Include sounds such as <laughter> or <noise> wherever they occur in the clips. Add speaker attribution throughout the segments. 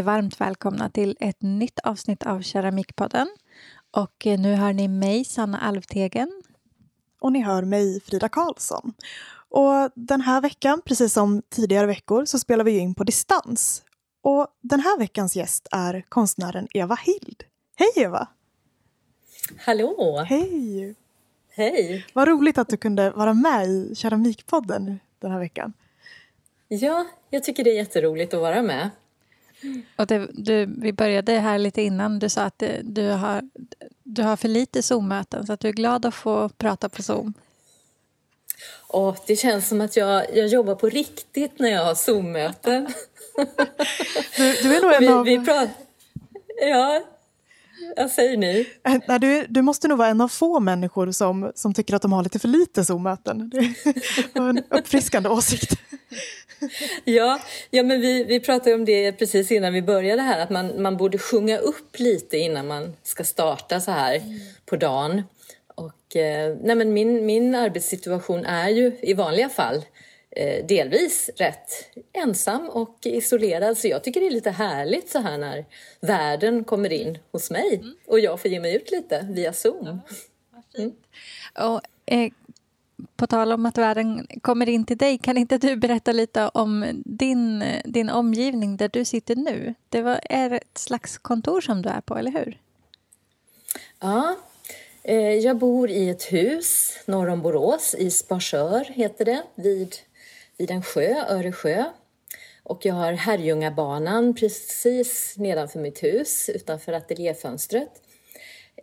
Speaker 1: varmt välkomna till ett nytt avsnitt av Keramikpodden. Och eh, nu hör ni mig, Sanna Alvtegen.
Speaker 2: Och ni hör mig, Frida Karlsson. Och den här veckan, precis som tidigare veckor, så spelar vi in på distans. Och den här veckans gäst är konstnären Eva Hild. Hej Eva!
Speaker 3: Hallå!
Speaker 2: Hej!
Speaker 3: Hej!
Speaker 2: Vad roligt att du kunde vara med i Keramikpodden den här veckan.
Speaker 3: Ja, jag tycker det är jätteroligt att vara med.
Speaker 1: Och det, du, vi började här lite innan. Du sa att du har, du har för lite Zoom-möten så att du är glad att få prata på Zoom.
Speaker 3: Och det känns som att jag, jag jobbar på riktigt när jag har Zoom-möten.
Speaker 2: Du, du, är nog en
Speaker 3: vi,
Speaker 2: av...
Speaker 3: Vi pratar, ja, vad säger ni?
Speaker 2: Äh, nej, du, du måste nog vara en av få människor som, som tycker att de har lite för lite Zoom-möten. Det var en uppfriskande åsikt.
Speaker 3: Ja, ja men vi, vi pratade om det precis innan vi började här, att man, man borde sjunga upp lite innan man ska starta så här mm. på dagen. Och, eh, nej men min, min arbetssituation är ju i vanliga fall delvis rätt ensam och isolerad. Så jag tycker det är lite härligt så här när världen kommer in hos mig mm. och jag får ge mig ut lite via Zoom.
Speaker 1: Ja, mm. och, eh, på tal om att världen kommer in till dig, kan inte du berätta lite om din, din omgivning där du sitter nu? Det var, är ett slags kontor som du är på, eller hur?
Speaker 3: Ja, eh, jag bor i ett hus norr om Borås, i Sparsör heter det, vid, vid en sjö, Öresjö. Och jag har Herrljungabanan precis nedanför mitt hus, utanför ateljéfönstret.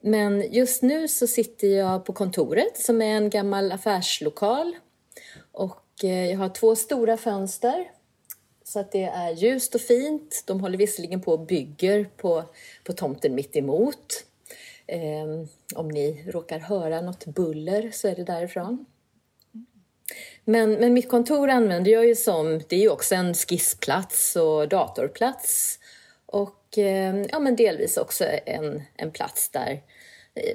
Speaker 3: Men just nu så sitter jag på kontoret som är en gammal affärslokal. Och eh, jag har två stora fönster så att det är ljust och fint. De håller visserligen på och bygger på, på tomten mitt emot. Eh, om ni råkar höra något buller så är det därifrån. Men, men mitt kontor använder jag ju som, det är ju också en skissplats och datorplats. Och eh, ja, men delvis också en, en plats där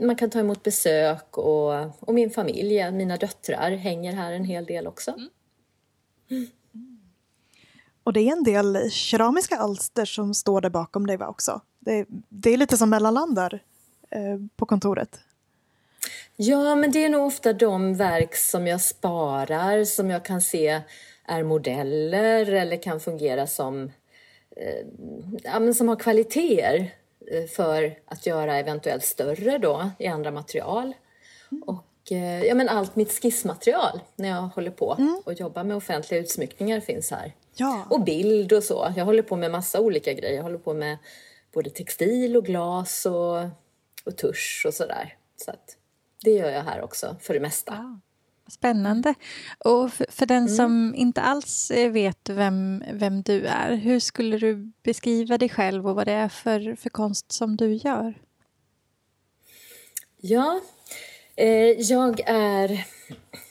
Speaker 3: man kan ta emot besök och, och min familj, mina döttrar hänger här en hel del också. Mm.
Speaker 2: Mm. Och det är en del keramiska alster som står där bakom dig va också? Det, det är lite som mellanland där eh, på kontoret.
Speaker 3: Ja, men det är nog ofta de verk som jag sparar som jag kan se är modeller eller kan fungera som, eh, ja, men som har kvaliteter Eh, för att göra eventuellt större då i andra material. Mm. Och eh, ja, men allt mitt skissmaterial när jag håller på mm. och jobbar med offentliga utsmyckningar finns här.
Speaker 2: Ja.
Speaker 3: Och bild och så. Jag håller på med massa olika grejer. Jag håller på med både textil och glas och, och tusch och sådär. Så att det gör jag här också för det mesta.
Speaker 1: Ja. Spännande. Och för, för den mm. som inte alls eh, vet vem, vem du är, hur skulle du beskriva dig själv och vad det är för, för konst som du gör?
Speaker 3: Ja, eh, jag är...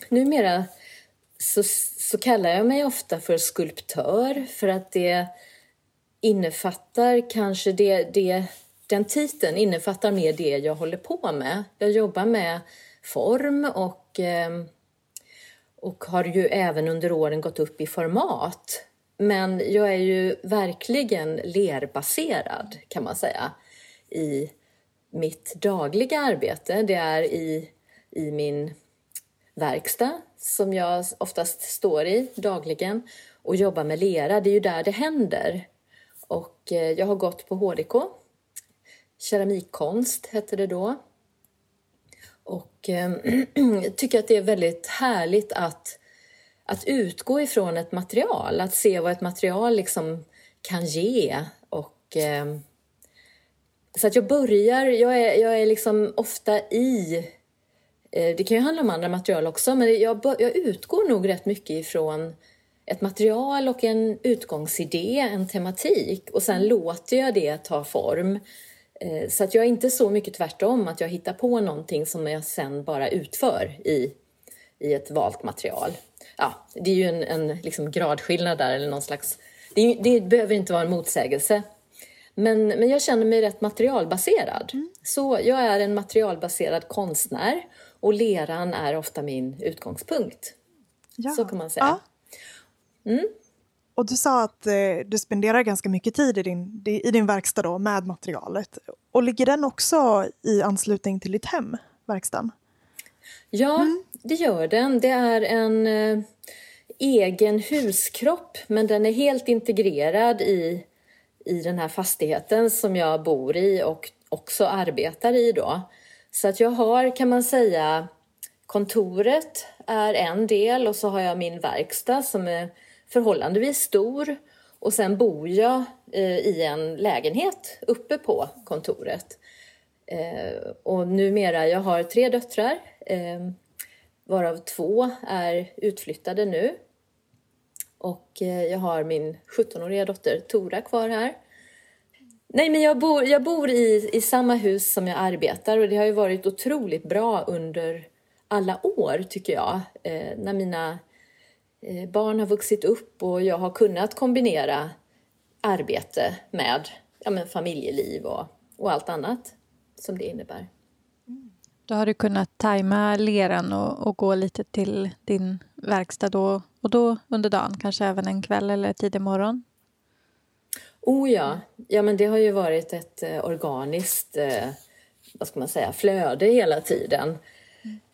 Speaker 3: Numera så, så kallar jag mig ofta för skulptör för att det innefattar kanske det, det... Den titeln innefattar mer det jag håller på med. Jag jobbar med form och ehm, och har ju även under åren gått upp i format. Men jag är ju verkligen lerbaserad kan man säga i mitt dagliga arbete. Det är i, i min verkstad som jag oftast står i dagligen och jobbar med lera. Det är ju där det händer. Och eh, jag har gått på HDK, keramikkonst hette det då. Och eh, <clears throat> tycker att det är väldigt härligt att, att utgå ifrån ett material, att se vad ett material liksom kan ge. Och, eh, så att jag börjar, jag är, jag är liksom ofta i eh, det kan ju handla om andra material också, men jag, jag utgår nog rätt mycket ifrån ett material och en utgångsidé, en tematik och sen låter jag det ta form så att jag är inte så mycket tvärtom, att jag hittar på någonting som jag sen bara utför i, i ett valt material. Ja, det är ju en, en liksom gradskillnad där, eller någon slags... Det, det, behöver inte vara en motsägelse. Men, men jag känner mig rätt materialbaserad. Mm. Så jag är en materialbaserad konstnär och leran är ofta min utgångspunkt. Ja. Så kan man säga. Ja. Mm.
Speaker 2: Och du sa att eh, du spenderar ganska mycket tid i din, i din verkstad då, med materialet. Och ligger den också i anslutning till ditt hem, verkstaden?
Speaker 3: Ja, mm. det gör den. Det är en eh, egen huskropp men den är helt integrerad i, i den här fastigheten som jag bor i och också arbetar i då. Så att jag har, kan man säga, kontoret är en del och så har jag min verkstad som är förhållandevis stor och sen bor jag eh, i en lägenhet uppe på kontoret. Eh, och numera, jag har tre döttrar eh, varav två är utflyttade nu. Och jag har min 17-åriga dotter Tora kvar här. Nej, men jag bor, jag bor i, i samma hus som jag arbetar och det har ju varit otroligt bra under alla år tycker jag. Eh, när mina barn har vuxit upp och jag har kunnat kombinera arbete med ja, men familjeliv och, och allt annat som det innebär.
Speaker 1: Då har du kunnat tajma leran och, och gå lite till din verkstad då, och då under dagen, kanske även en kväll eller tidig morgon?
Speaker 3: Oh ja, ja men det har ju varit ett eh, organiskt eh, vad ska man säga, flöde hela tiden.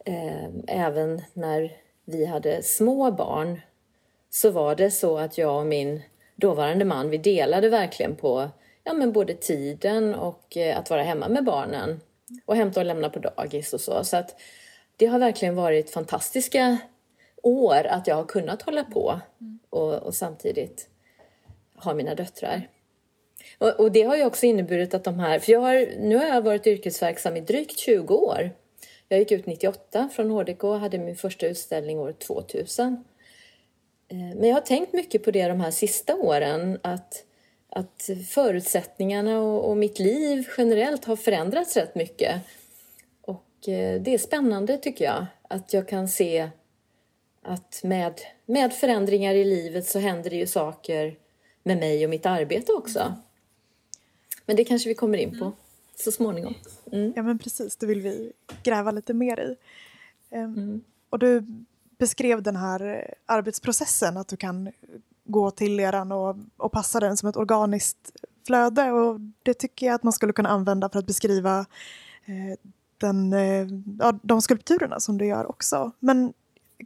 Speaker 3: Eh, även när vi hade små barn så var det så att jag och min dåvarande man, vi delade verkligen på ja, men både tiden och eh, att vara hemma med barnen och hämta och lämna på dagis och så. Så att det har verkligen varit fantastiska år att jag har kunnat hålla på och, och samtidigt ha mina döttrar. Och, och, det har ju också inneburit att de här, för jag har, nu har jag varit yrkesverksam i drygt 20 år. Jag gick ut 98 från HDK och hade min första utställning år 2000. Eh, men jag har tänkt mycket på det de här sista åren, att att förutsättningarna och, och, mitt liv generellt har förändrats rätt mycket. Och eh, det är spännande tycker jag, att jag kan se att med, med förändringar i livet så händer det ju saker med mig och mitt arbete också. Men det kanske vi kommer in på mm så småningom.
Speaker 2: Mm. Ja men precis, det vill vi gräva lite mer i. Um, mm. Och du beskrev den här arbetsprocessen, att du kan gå till leran och, och passa den som ett organiskt flöde. Och det tycker jag att man skulle kunna använda för att beskriva eh, den, eh, ja, de skulpturerna som du gör också. Men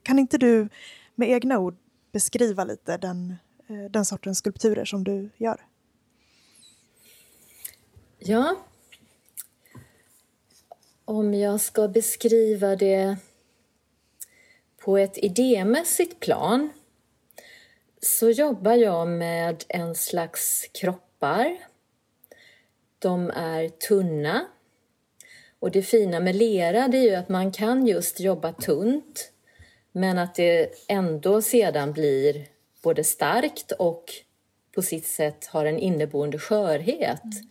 Speaker 2: kan inte du med egna ord beskriva lite den, eh, den sortens skulpturer som du gör?
Speaker 3: Ja. Om jag ska beskriva det på ett idémässigt plan så jobbar jag med en slags kroppar. De är tunna. Och det fina med lera det är ju att man kan just jobba tunt men att det ändå sedan blir både starkt och på sitt sätt har en inneboende skörhet. Mm.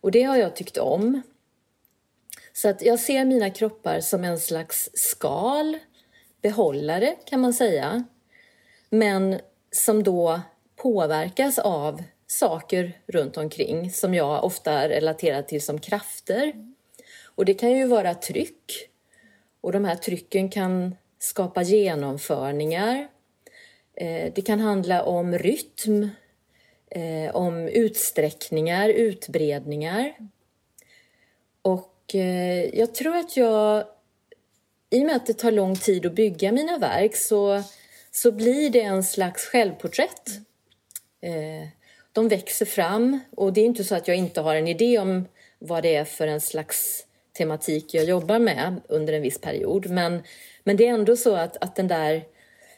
Speaker 3: Och det har jag tyckt om. Så att jag ser mina kroppar som en slags skal, behållare kan man säga. Men som då påverkas av saker runt omkring som jag ofta relaterar till som krafter. Och det kan ju vara tryck och de här trycken kan skapa genomförningar. Eh, det kan handla om rytm, eh, om utsträckningar, utbredningar. Och eh, jag tror att jag, i och med att det tar lång tid att bygga mina verk så så blir det en slags självporträtt. Eh, de växer fram och det är inte så att jag inte har en idé om vad det är för en slags tematik jag jobbar med under en viss period. Men, men det är ändå så att, att den där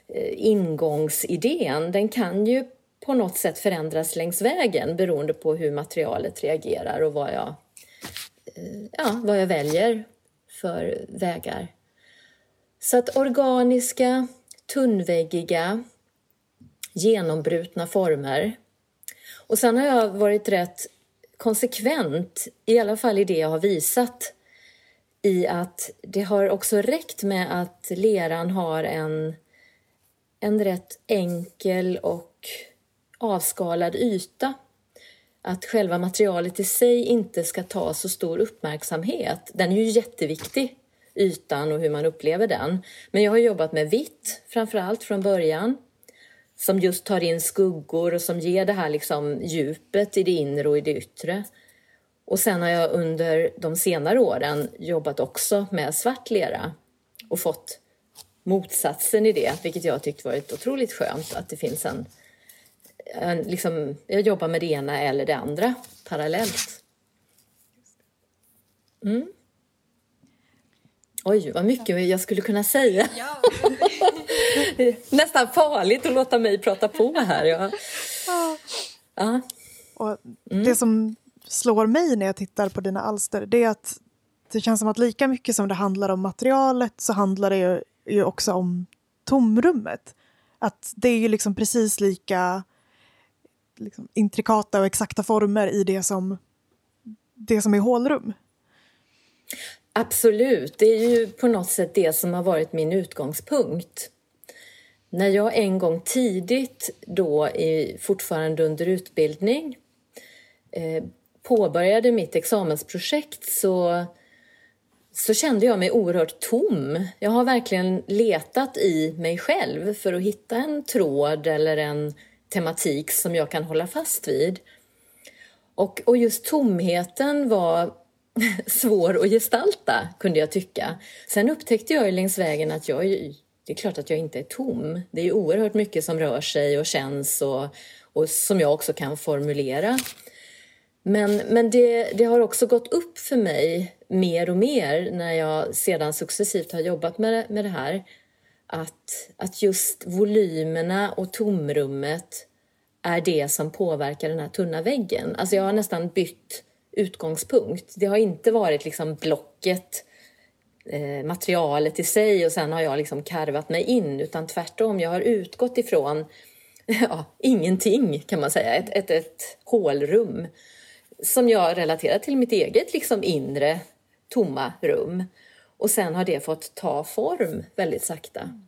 Speaker 3: eh, ingångsidén, den kan ju på något sätt förändras längs vägen beroende på hur materialet reagerar och vad jag, ja, vad jag väljer för vägar. Så att organiska tunnväggiga, genombrutna former. Och sen har jag varit rätt konsekvent, i alla fall i det jag har visat, i att det har också räckt med att leran har en, en rätt enkel och avskalad yta. Att själva materialet i sig inte ska ta så stor uppmärksamhet. Den är ju jätteviktig ytan och hur man upplever den. Men jag har jobbat med vitt framför allt från början. som just tar in skuggor och som ger det här liksom djupet i det inre och i det yttre. Och sen har jag under de senare åren jobbat också med svart lera och fått motsatsen i det, vilket jag tyckt varit otroligt skönt att det finns en, en liksom, jag jobbar med det ena eller det andra parallellt. Mm. Oj, vad mycket jag skulle kunna säga. Ja. <laughs> Nästan farligt att låta mig prata på här. Ja.
Speaker 2: ja. Och mm. Det som slår mig när jag tittar på dina alster det är att det känns som att lika mycket som det handlar om materialet så handlar det ju också om tomrummet. Att det är ju liksom precis lika liksom, intrikata och exakta former i det som, det som är hålrum.
Speaker 3: Absolut, det är ju på något sätt det som har varit min utgångspunkt. När jag en gång tidigt, då i, fortfarande under utbildning, eh, påbörjade mitt examensprojekt så, så kände jag mig oerhört tom. Jag har verkligen letat i mig själv för att hitta en tråd eller en tematik som jag kan hålla fast vid. Och, och just tomheten var <laughs> svår att gestalta, kunde jag tycka. Sen upptäckte jag längs vägen att jag, det är klart att jag inte är tom. Det är oerhört mycket som rör sig och känns och, och som jag också kan formulera. Men, men det, det har också gått upp för mig mer och mer när jag sedan successivt har jobbat med, med det här att, att just volymerna och tomrummet är det som påverkar den här tunna väggen. Alltså jag har nästan bytt utgångspunkt. Det har inte varit liksom blocket, eh, materialet i sig och sen har jag liksom karvat mig in utan tvärtom, jag har utgått ifrån <laughs> ja, ingenting kan man säga, ett, ett, ett hålrum som jag relaterar till mitt eget liksom inre tomma rum. Och sen har det fått ta form väldigt sakta.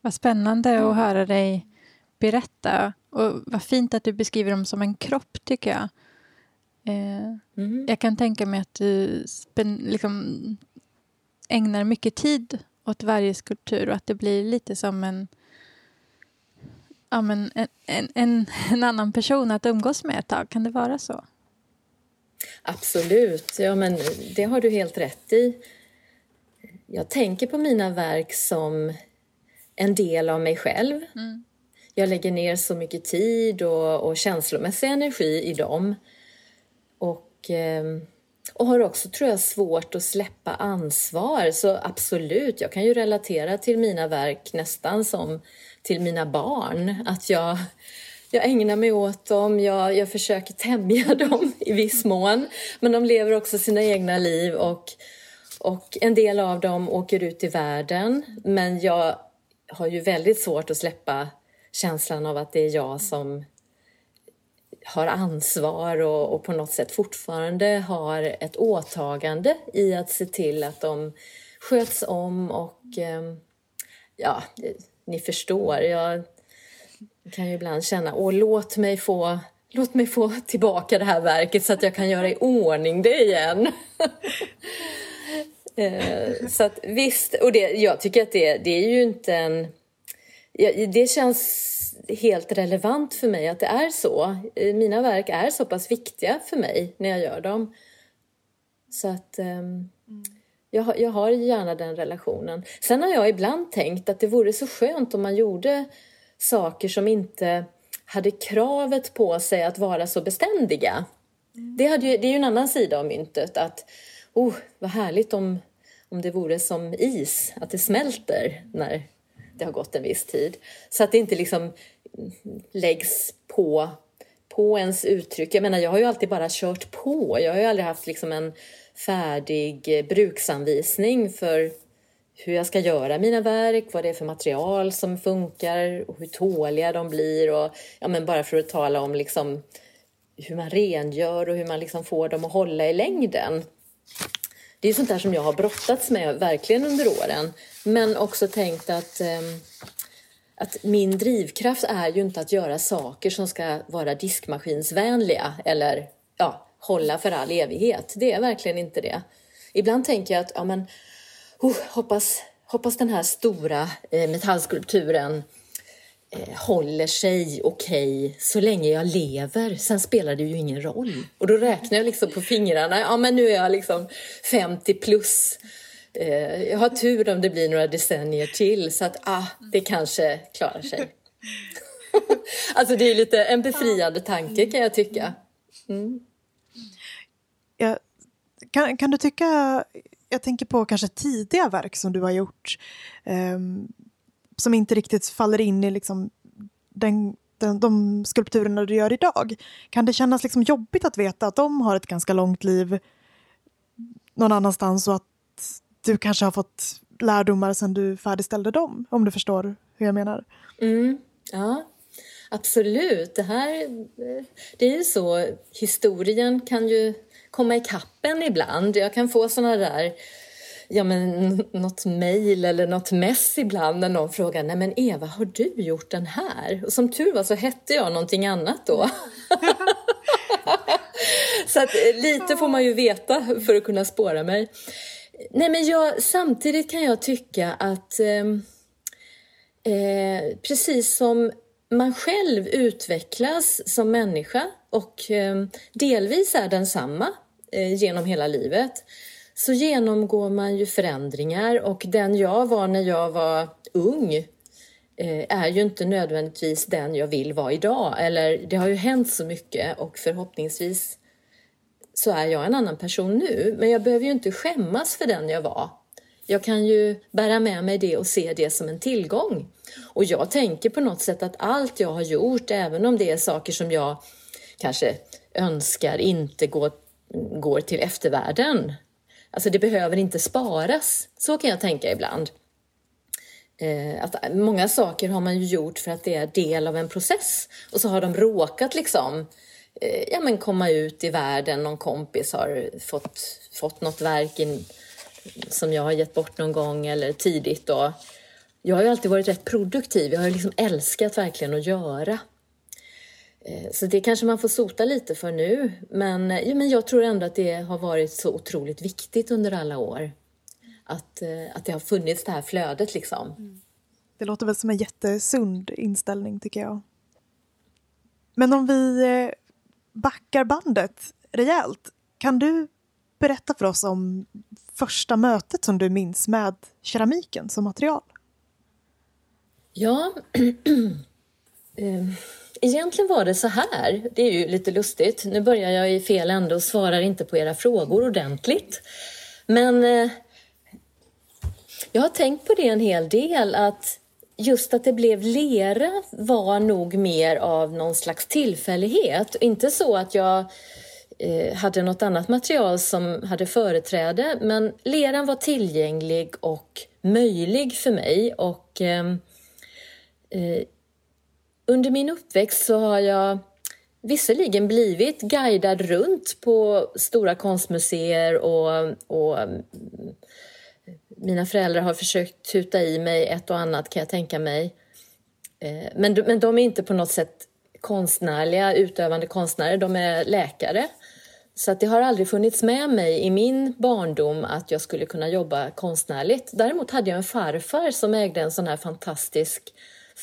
Speaker 1: Vad spännande att höra dig berätta. Och vad fint att du beskriver dem som en kropp, tycker jag. Eh, mm. Jag kan tänka mig att du spän, liksom, ägnar mycket tid åt varje skulptur och att det blir lite som en, ja, men en, en, en, <laughs> en annan person att umgås med ett tag. Kan det vara så?
Speaker 3: Absolut, ja, men det har du helt rätt i. Jag tänker på mina verk som en del av mig själv. Mm. Jag lägger ner så mycket tid och, och känslomässig energi i dem. Och, ehm, och har också, tror jag, svårt att släppa ansvar. Så absolut, jag kan ju relatera till mina verk nästan som till mina barn. Att jag, jag ägnar mig åt dem, jag, jag försöker tämja <laughs> dem i viss mån. Men de lever också sina egna liv och, och en del av dem åker ut i världen. Men jag har ju väldigt svårt att släppa känslan av att det är jag som har ansvar och, och, på något sätt fortfarande har ett åtagande i att se till att de sköts om och ehm, ja, ni förstår. Jag kan ju ibland känna, åh låt mig få Låt mig få tillbaka det här verket så att jag kan göra i ordning det igen. <laughs> Eh, så att visst, och det, jag tycker att det, det är ju inte en... Det känns helt relevant för mig att det är så. Eh, mina verk är så pass viktiga för mig när jag gör dem. Så att um, jag, jag har gärna den relationen. Sen har jag ibland tänkt att det vore så skönt om man gjorde saker som inte hade kravet på sig att vara så beständiga. Mm. Det, hade ju, det är ju en annan sida av myntet. Att, oh, vad härligt om, om det vore som is, att det smälter när det har gått en viss tid. Så att det inte liksom läggs på, på ens uttryck. Jag menar, jag har ju alltid bara kört på. Jag har ju aldrig haft liksom en färdig bruksanvisning för hur jag ska göra mina verk, vad det är för material som funkar och hur tåliga de blir. Och, ja, men bara för att tala om liksom hur man rengör och hur man liksom får dem att hålla i längden. Det är sånt där som jag har brottats med verkligen under åren. Men också tänkt att eh, att min drivkraft är ju inte att göra saker som ska vara diskmaskinsvänliga eller ja, hålla för all evighet. Det är verkligen inte det. Ibland tänker jag att ja, men, oh, hoppas, hoppas den här stora eh, metallskulpturen eh, håller sig okej okay, så länge jag lever. Sen spelar det ju ingen roll. Och då räknar jag liksom på fingrarna. Ja, men nu är jag liksom 50 plus. Eh, jag har tur om det blir några decennier till så att ah, det kanske klarar sig. <laughs> alltså det är lite en befriande tanke kan jag tycka. Mm.
Speaker 2: Ja, kan, kan du tycka, jag tänker på kanske tidiga verk som du har gjort eh, som inte riktigt faller in i liksom den, den, de skulpturerna du gör idag. Kan det kännas liksom jobbigt att veta att de har ett ganska långt liv någon annanstans och att du kanske har fått lärdomar sedan du färdigställde dem, om du förstår hur jag menar?
Speaker 3: Mm, ja, absolut. Det här, eh, det är ju så, historien kan ju komma ikapp en ibland. Jag kan få såna där ja, men, något mejl eller något mess ibland när någon frågar Nej men Eva, har du gjort den här? Och som tur var så hette jag någonting annat då. <laughs> så att, eh, lite får man ju veta för att kunna spåra mig. Nej men jag, samtidigt kan jag tycka att eh, eh, precis som man själv utvecklas som människa och eh, delvis är densamma Eh, genom hela livet så genomgår man ju förändringar och den jag var när jag var ung eh, är ju inte nödvändigtvis den jag vill vara idag. Eller det har ju hänt så mycket och förhoppningsvis så är jag en annan person nu. Men jag behöver ju inte skämmas för den jag var. Jag kan ju bära med mig det och se det som en tillgång. Och jag tänker på något sätt att allt jag har gjort, även om det är saker som jag kanske önskar inte går, går till eftervärlden, Alltså det behöver inte sparas. Så kan jag tänka ibland. Eh, att många saker har man ju gjort för att det är del av en process och så har de råkat liksom eh, ja, men komma ut i världen. Någon kompis har fått, fått något verk in, som jag har gett bort någon gång eller tidigt. Då. Jag har ju alltid varit rätt produktiv. Jag har liksom älskat verkligen att göra. Eh, så det kanske man får sota lite för nu. Men, ja, men jag tror ändå att det har varit så otroligt viktigt under alla år. Att, eh, att det har funnits det här flödet liksom. Mm.
Speaker 2: Det låter väl som en jättesund inställning tycker jag. Men om vi eh, backar bandet rejält. Kan du berätta för oss om första mötet som du minns med keramiken som material?
Speaker 3: Ja, <clears throat> Egentligen var det så här, det är ju lite lustigt. Nu börjar jag i fel ände och svarar inte på era frågor ordentligt. Men eh, jag har tänkt på det en hel del, att just att det blev lera var nog mer av någon slags tillfällighet. Inte så att jag eh, hade något annat material som hade företräde, men leran var tillgänglig och möjlig för mig. Och eh, eh under min uppväxt så har jag visserligen blivit guidad runt på stora konstmuseer och, och mm, mina föräldrar har försökt tuta i mig ett och annat kan jag tänka mig. Eh, men, men de är inte på något sätt konstnärliga, utövande konstnärer, de är läkare. Så att det har aldrig funnits med mig i min barndom att jag skulle kunna jobba konstnärligt. Däremot hade jag en farfar som ägde en sån här fantastisk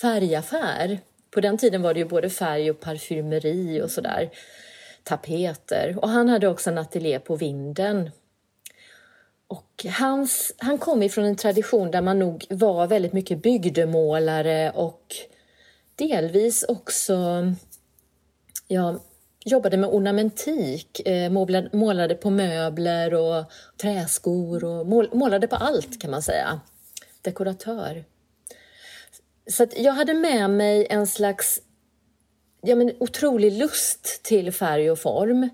Speaker 3: färgaffär på den tiden var det ju både färg och parfymeri och sådär. Tapeter. Och han hade också en ateljé på vinden. Och hans, han kom ifrån en tradition där man nog var väldigt mycket bygdemålare och delvis också ja, jobbade med ornamentik, eh, målade på möbler och träskor och målade på allt kan man säga. Dekoratör. Så jag hade med mig en slags ja, men, otrolig lust till färg och form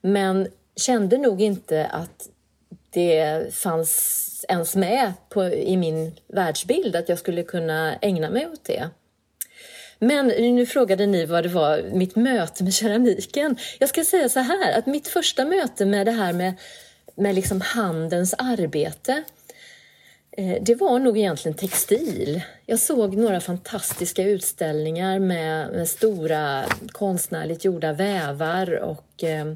Speaker 3: men kände nog inte att det fanns ens med på, i min världsbild att jag skulle kunna ägna mig åt det. Men nu frågade ni vad det var, mitt möte med keramiken. Jag ska säga så här, att mitt första möte med det här med, med liksom handens arbete Eh, det var nog egentligen textil. Jag såg några fantastiska utställningar med, med stora konstnärligt gjorda vävar och eh,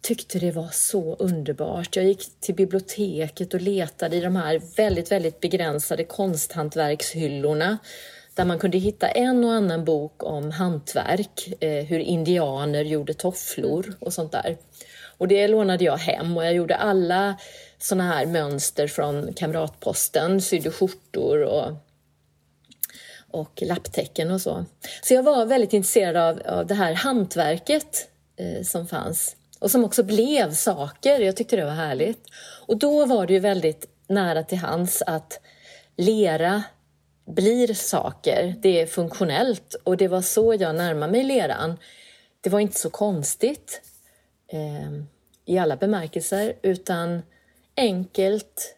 Speaker 3: tyckte det var så underbart. Jag gick till biblioteket och letade i de här väldigt, väldigt begränsade konsthantverkshyllorna där man kunde hitta en och annan bok om hantverk, eh, hur indianer gjorde tofflor och sånt där. Och det lånade jag hem och jag gjorde alla såna här mönster från Kamratposten, sydde skjortor och, och lapptäcken och så. Så jag var väldigt intresserad av, av det här hantverket eh, som fanns och som också blev saker. Jag tyckte det var härligt. Och då var det ju väldigt nära till hands att lera blir saker. Det är funktionellt och det var så jag närmade mig leran. Det var inte så konstigt eh, i alla bemärkelser utan enkelt.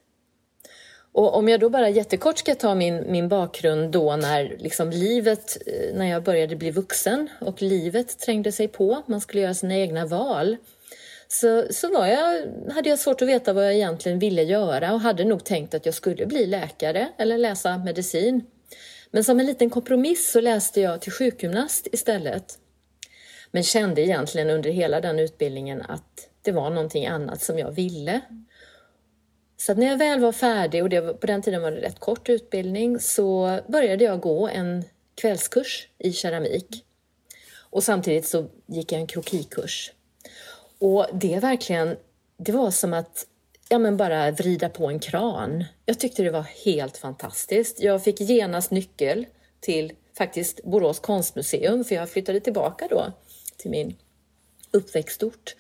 Speaker 3: Och om jag då bara jättekort ska ta min, min bakgrund då när liksom livet, eh, när jag började bli vuxen och livet trängde sig på, man skulle göra sina egna val så, så var jag, hade jag svårt att veta vad jag egentligen ville göra och hade nog tänkt att jag skulle bli läkare eller läsa medicin. Men som en liten kompromiss så läste jag till sjukgymnast istället. Men kände egentligen under hela den utbildningen att det var någonting annat som jag ville. Så när jag väl var färdig, och det var, på den tiden var det rätt kort utbildning, så började jag gå en kvällskurs i keramik. Och samtidigt så gick jag en krokikurs. Och det verkligen, det var som att ja, men bara vrida på en kran. Jag tyckte det var helt fantastiskt. Jag fick genast nyckel till faktiskt Borås konstmuseum, för jag flyttade tillbaka då till min uppväxtort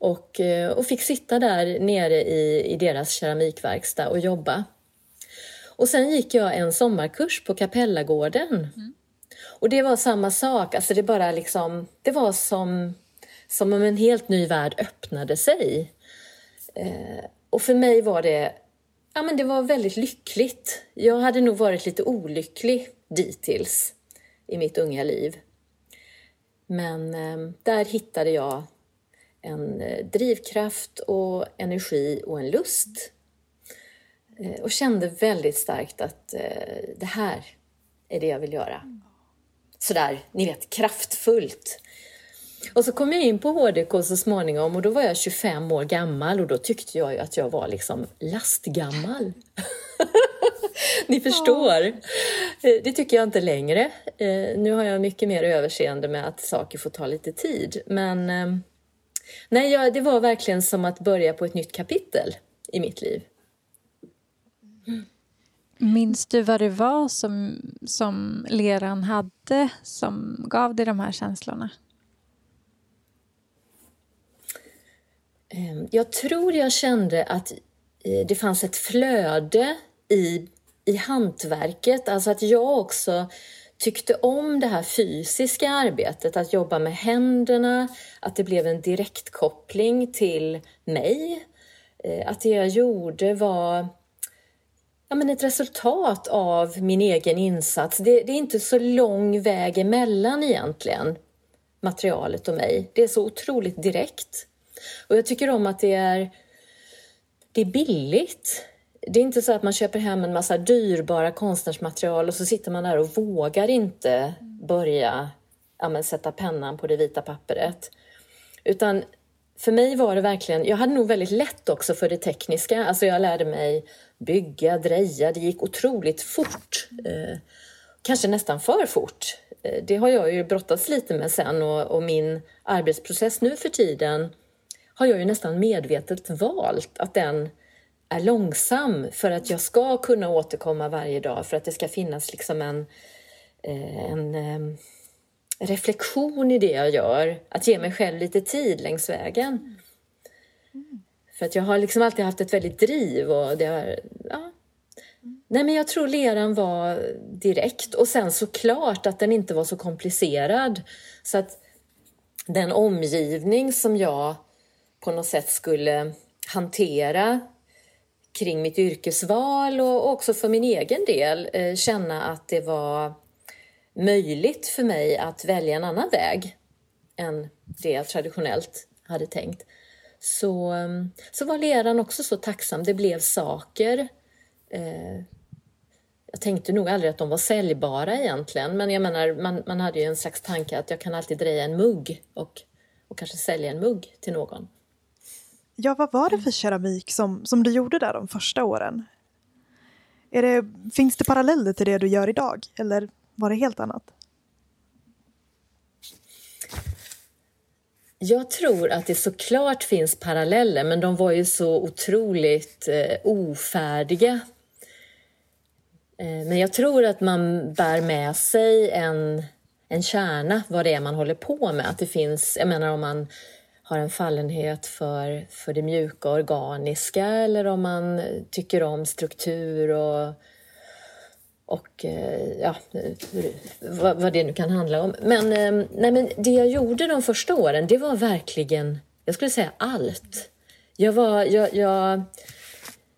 Speaker 3: och, eh, och fick sitta där nere i, i deras keramikverkstad och jobba. Och sen gick jag en sommarkurs på Kapellagården. Mm. Och det var samma sak, alltså det bara liksom, det var som som om en helt ny värld öppnade sig. Eh, och för mig var det, ja, men det var väldigt lyckligt. Jag hade nog varit lite olycklig dittills i mitt unga liv. Men eh, där hittade jag en eh, drivkraft och energi och en lust. Eh, och kände väldigt starkt att eh, det här är det jag vill göra. Sådär, ni vet, kraftfullt. Och så kom jag in på HDK så småningom och då var jag 25 år gammal och då tyckte jag ju att jag var liksom lastgammal. <laughs> Ni förstår. Det tycker jag inte längre. Nu har jag mycket mer överseende med att saker får ta lite tid. Men nej, det var verkligen som att börja på ett nytt kapitel i mitt liv.
Speaker 1: Minns du vad det var som, som leran hade som gav dig de här känslorna?
Speaker 3: Ehm, jag tror jag kände att eh, det fanns ett flöde i, i hantverket, alltså att jag också tyckte om det här fysiska arbetet, att jobba med händerna, att det blev en direktkoppling till mig. Eh, att det jag gjorde var ja, men ett resultat av min egen insats. Det, det är inte så lång väg emellan egentligen, materialet och mig. Det är så otroligt direkt. Och jag tycker om att det är, det är billigt. Det är inte så att man köper hem en massa dyrbara konstnärsmaterial och så sitter man där och vågar inte börja ja, sätta pennan på det vita pappret. Utan för mig var det verkligen, jag hade nog väldigt lätt också för det tekniska. Alltså jag lärde mig bygga, dreja, det gick otroligt fort. Eh, kanske nästan för fort. Eh, det har jag ju brottats lite med sen och, och min arbetsprocess nu för tiden har jag ju nästan medvetet valt att den är långsam för att jag ska kunna återkomma varje dag, för att det ska finnas liksom en, eh, en, en eh, reflektion i det jag gör. Att ge mig själv lite tid längs vägen. För att jag har liksom alltid haft ett väldigt driv och det har, ja. Nej men jag tror leran var direkt och sen såklart att den inte var så komplicerad. Så att den omgivning som jag på något sätt skulle hantera kring mitt yrkesval och också för min egen del eh, känna att det var möjligt för mig att välja en annan väg än det jag traditionellt hade tänkt. Så, mm, så var leran också så tacksam. Det blev saker. Eh, jag tänkte nog aldrig att de var säljbara egentligen, men jag menar, man, man hade ju en slags tanke att jag kan alltid dreja en mugg och, och kanske sälja en mugg till någon.
Speaker 2: Ja, vad var det för keramik som, som du gjorde där de första åren? Är det, finns det paralleller till det du gör idag? Eller var det helt annat?
Speaker 3: Jag tror att det såklart finns paralleller, men de var ju så otroligt eh, ofärdiga. Eh, men jag tror att man bär med sig en, en kärna, vad det är man håller på med. Att det finns, jag menar om man har en fallenhet för, för det mjuka och organiska eller om man tycker om struktur och och eh, ja, vad, vad, det nu kan handla om. Men, eh, nej, men det jag gjorde de första åren, det var verkligen, jag skulle säga allt. Jag, var, jag, jag,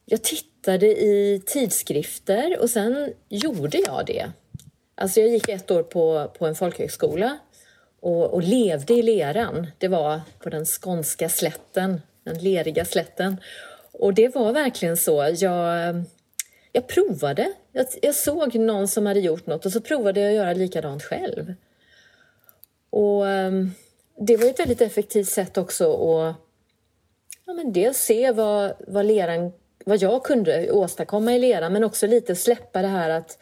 Speaker 3: jag tittade i tidskrifter och sen gjorde jag det. Alltså jag gick ett år på, på en folkhögskola och, och levde i leran. Det var på den skånska slätten, den leriga slätten. Och det var verkligen så. Jag jag provade. Jag, jag, såg någon som hade gjort något och så provade jag att göra likadant själv. Och ehm, Det var ett väldigt effektivt sätt också att ja, men dels se vad, vad, leran, vad jag kunde åstadkomma i leran men också lite släppa det här att,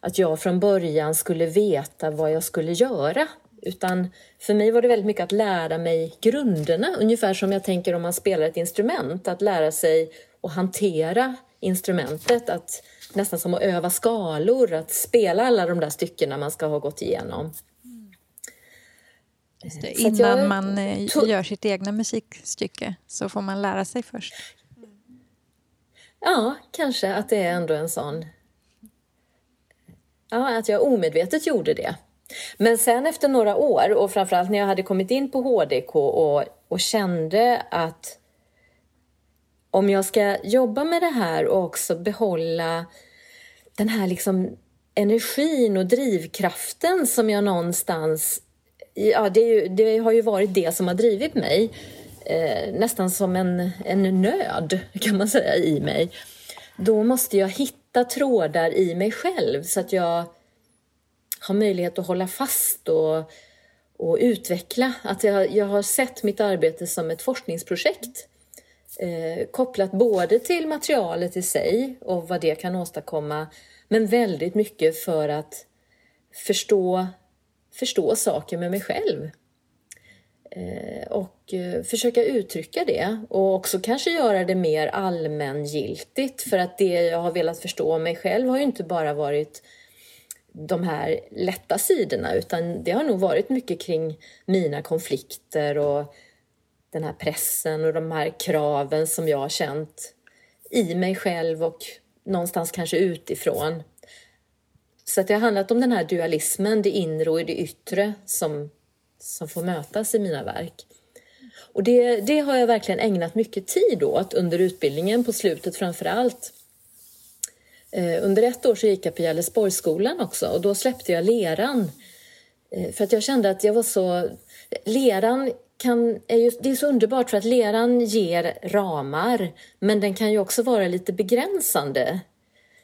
Speaker 3: att jag från början skulle veta vad jag skulle göra. Utan för mig var det väldigt mycket att lära mig grunderna, ungefär som jag tänker om man spelar ett instrument, att lära sig att hantera instrumentet, att nästan som att öva skalor, att spela alla de där styckena man ska ha gått igenom.
Speaker 1: Det, innan jag, man eh, gör sitt egna musikstycke så får man lära sig först.
Speaker 3: Ja, kanske att det är ändå en sån... Ja, att jag omedvetet gjorde det. Men sen efter några år och framförallt när jag hade kommit in på HDK och, och kände att om jag ska jobba med det här och också behålla den här liksom energin och drivkraften som jag någonstans... Ja, det, ju, det har ju varit det som har drivit mig. Eh, nästan som en, en nöd, kan man säga, i mig. Då måste jag hitta trådar i mig själv så att jag ha möjlighet att hålla fast och, och utveckla. Att jag, jag har sett mitt arbete som ett forskningsprojekt eh, kopplat både till materialet i sig och vad det kan åstadkomma, men väldigt mycket för att förstå, förstå saker med mig själv. Eh, och eh, försöka uttrycka det och också kanske göra det mer allmängiltigt för att det jag har velat förstå om mig själv har ju inte bara varit de här lätta sidorna utan det har nog varit mycket kring mina konflikter och den här pressen och de här kraven som jag har känt i mig själv och någonstans kanske utifrån. Så att det har handlat om den här dualismen, det inre och det yttre som, som får mötas i mina verk. Och det, det har jag verkligen ägnat mycket tid åt under utbildningen, på slutet framför allt. Eh, under ett år så gick jag på Gällesborgsskolan också och då släppte jag leran. Eh, för att jag kände att jag var så... Leran kan, är ju, det är så underbart för att leran ger ramar men den kan ju också vara lite begränsande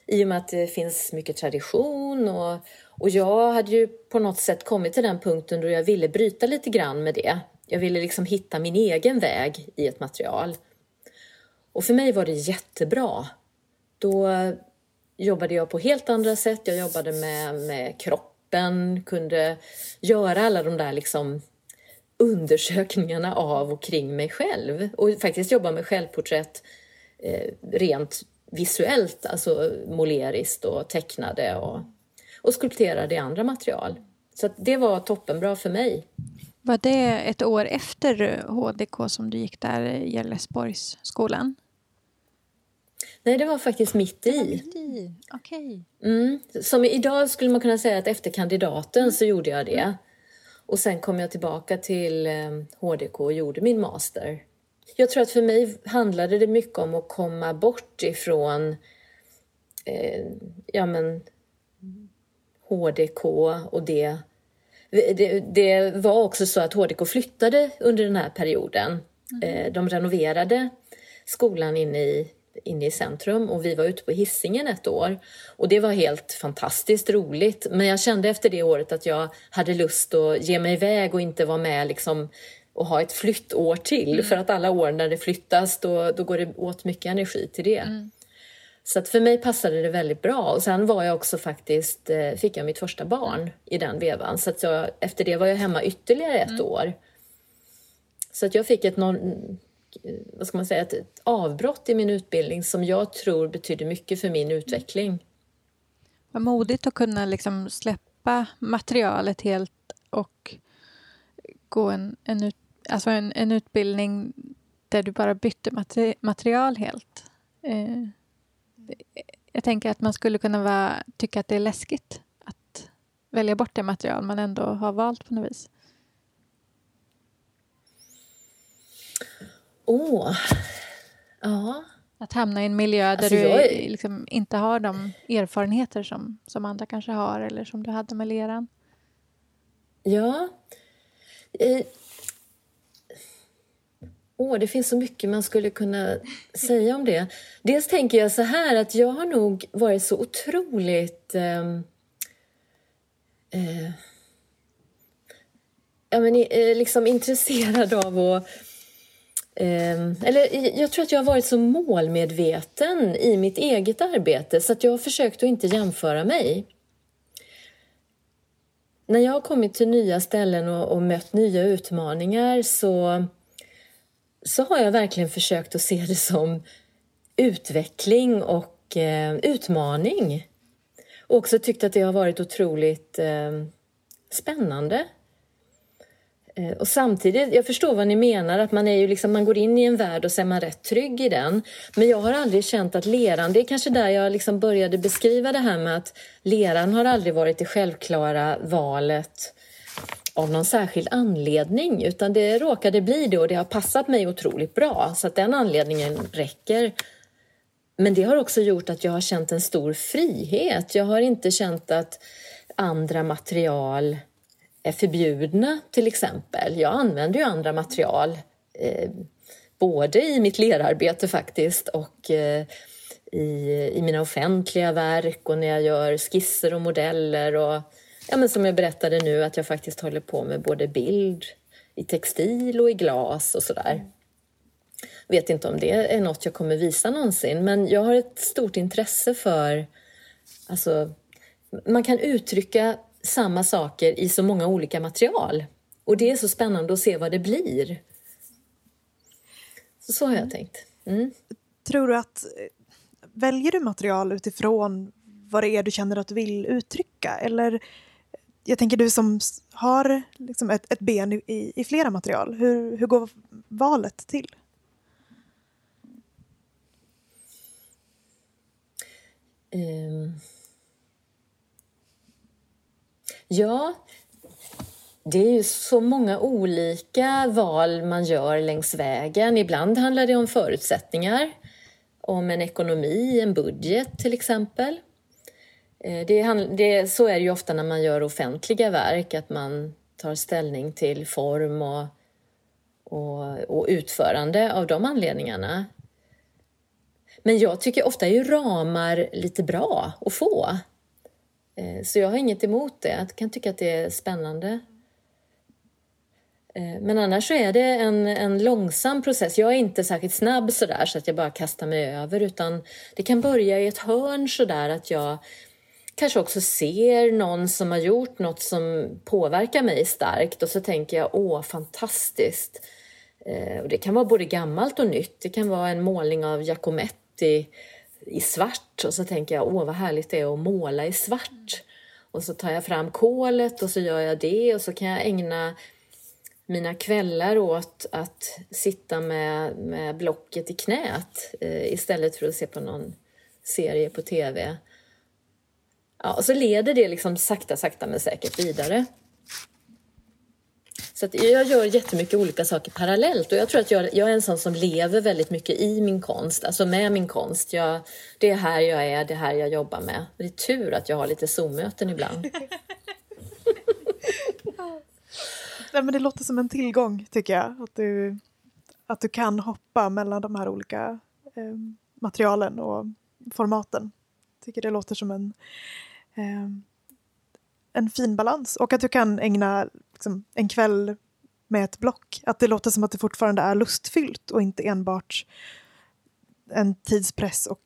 Speaker 3: i och med att det finns mycket tradition och, och jag hade ju på något sätt kommit till den punkten då jag ville bryta lite grann med det. Jag ville liksom hitta min egen väg i ett material. Och för mig var det jättebra. Då jobbade jag på helt andra sätt. Jag jobbade med, med kroppen, kunde göra alla de där liksom undersökningarna av och kring mig själv och faktiskt jobba med självporträtt eh, rent visuellt, alltså måleriskt och tecknade och, och skulpterade i andra material. Så det var toppenbra för mig.
Speaker 1: Var det ett år efter HDK som du gick där, Gällesborgsskolan?
Speaker 3: Nej, det var faktiskt mitt i.
Speaker 1: Mitt i. Okay.
Speaker 3: Mm. Som idag skulle man kunna säga att efter kandidaten så gjorde jag det. Och sen kom jag tillbaka till HDK eh, och gjorde min master. Jag tror att för mig handlade det mycket om att komma bort ifrån eh, ja, men, HDK och det. det. Det var också så att HDK flyttade under den här perioden. Mm. De renoverade skolan inne i inne i centrum och vi var ute på hissingen ett år. Och det var helt fantastiskt roligt. Men jag kände efter det året att jag hade lust att ge mig iväg och inte vara med liksom och ha ett flyttår till. Mm. För att alla år när det flyttas då, då går det åt mycket energi till det. Mm. Så att för mig passade det väldigt bra. Och sen var jag också faktiskt, eh, fick jag mitt första barn i den vevan. Så att jag, efter det var jag hemma ytterligare ett mm. år. Så att jag fick ett, Eh, vad ska man säga, ett avbrott i min utbildning som jag tror betydde mycket för min utveckling.
Speaker 1: Vad modigt att kunna liksom släppa materialet helt och gå en, en, ut, alltså en, en utbildning där du bara bytte materi material helt. Eh, jag tänker att man skulle kunna vara, tycka att det är läskigt att välja bort det material man ändå har valt på något vis.
Speaker 3: Åh, oh. ja.
Speaker 1: Att hamna i en miljö där alltså, du är... liksom inte har de erfarenheter som, som andra kanske har eller som du hade med leran.
Speaker 3: Ja. Eh. Oh, det finns så mycket man skulle kunna säga om det. Dels tänker jag så här att jag har nog varit så otroligt eh, eh, ja, men, eh, liksom intresserad av att Ehm, eller jag tror att jag har varit så målmedveten i mitt eget arbete så att jag har försökt att inte jämföra mig. När jag har kommit till nya ställen och, och mött nya utmaningar så, så har jag verkligen försökt att se det som utveckling och eh, utmaning. Och också tyckt att det har varit otroligt eh, spännande. Eh, och samtidigt, jag förstår vad ni menar, att man, är ju liksom, man går in i en värld och så är man rätt trygg i den. Men jag har aldrig känt att leran, det är kanske där jag liksom började beskriva det här med att leran har aldrig varit det självklara valet av någon särskild anledning, utan det råkade bli det och det har passat mig otroligt bra, så att den anledningen räcker. Men det har också gjort att jag har känt en stor frihet. Jag har inte känt att andra material förbjudna till exempel. Jag använder ju andra material eh, både i mitt lerarbete faktiskt och eh, i, i mina offentliga verk och när jag gör skisser och modeller och ja, men som jag berättade nu att jag faktiskt håller på med både bild i textil och i glas och sådär. Vet inte om det är något jag kommer visa någonsin men jag har ett stort intresse för alltså, man kan uttrycka samma saker i så många olika material. Och det är så spännande att se vad det blir. Så, så har jag mm. tänkt. Mm.
Speaker 2: Tror du att, väljer du material utifrån vad det är du känner att du vill uttrycka? Eller, jag tänker du som har liksom ett, ett ben i, i, flera material, hur, hur går valet till?
Speaker 3: Um. Ja, det är ju så många olika val man gör längs vägen. Ibland handlar det om förutsättningar, om en ekonomi, en budget till exempel. Eh, det, det, så är det ju ofta när man gör offentliga verk, att man tar ställning till form och, och, och utförande av de anledningarna. Men jag tycker ofta är ju ramar lite bra att få. Eh, så jag har inget emot det. Jag kan tycka att det är spännande. Eh, men annars så är det en, en långsam process. Jag är inte särskilt snabb sådär så att jag bara kastar mig över utan det kan börja i ett hörn sådär att jag kanske också ser någon som har gjort något som påverkar mig starkt och så tänker jag åh fantastiskt. Eh, och det kan vara både gammalt och nytt. Det kan vara en målning av Giacometti i svart och så tänker jag åh vad härligt det är att måla i svart. Och så tar jag fram kolet och så gör jag det och så kan jag ägna mina kvällar åt att sitta med, med blocket i knät eh, istället för att se på någon serie på tv. Ja, och så leder det liksom sakta, sakta men säkert vidare. Så jag gör jättemycket olika saker parallellt och jag tror att jag, jag, är en sån som lever väldigt mycket i min konst, alltså med min konst. Jag, det är här jag är, det är här jag jobbar med. Det är tur att jag har lite Zoom-möten ibland. <laughs>
Speaker 2: Nej, men det låter som en tillgång tycker jag, att du, att du kan hoppa mellan de här olika eh, materialen och formaten. Jag tycker det låter som en eh, en fin balans och att du kan ägna liksom, en kväll med ett block. Att det låter som att det fortfarande är lustfyllt och inte enbart en tidspress och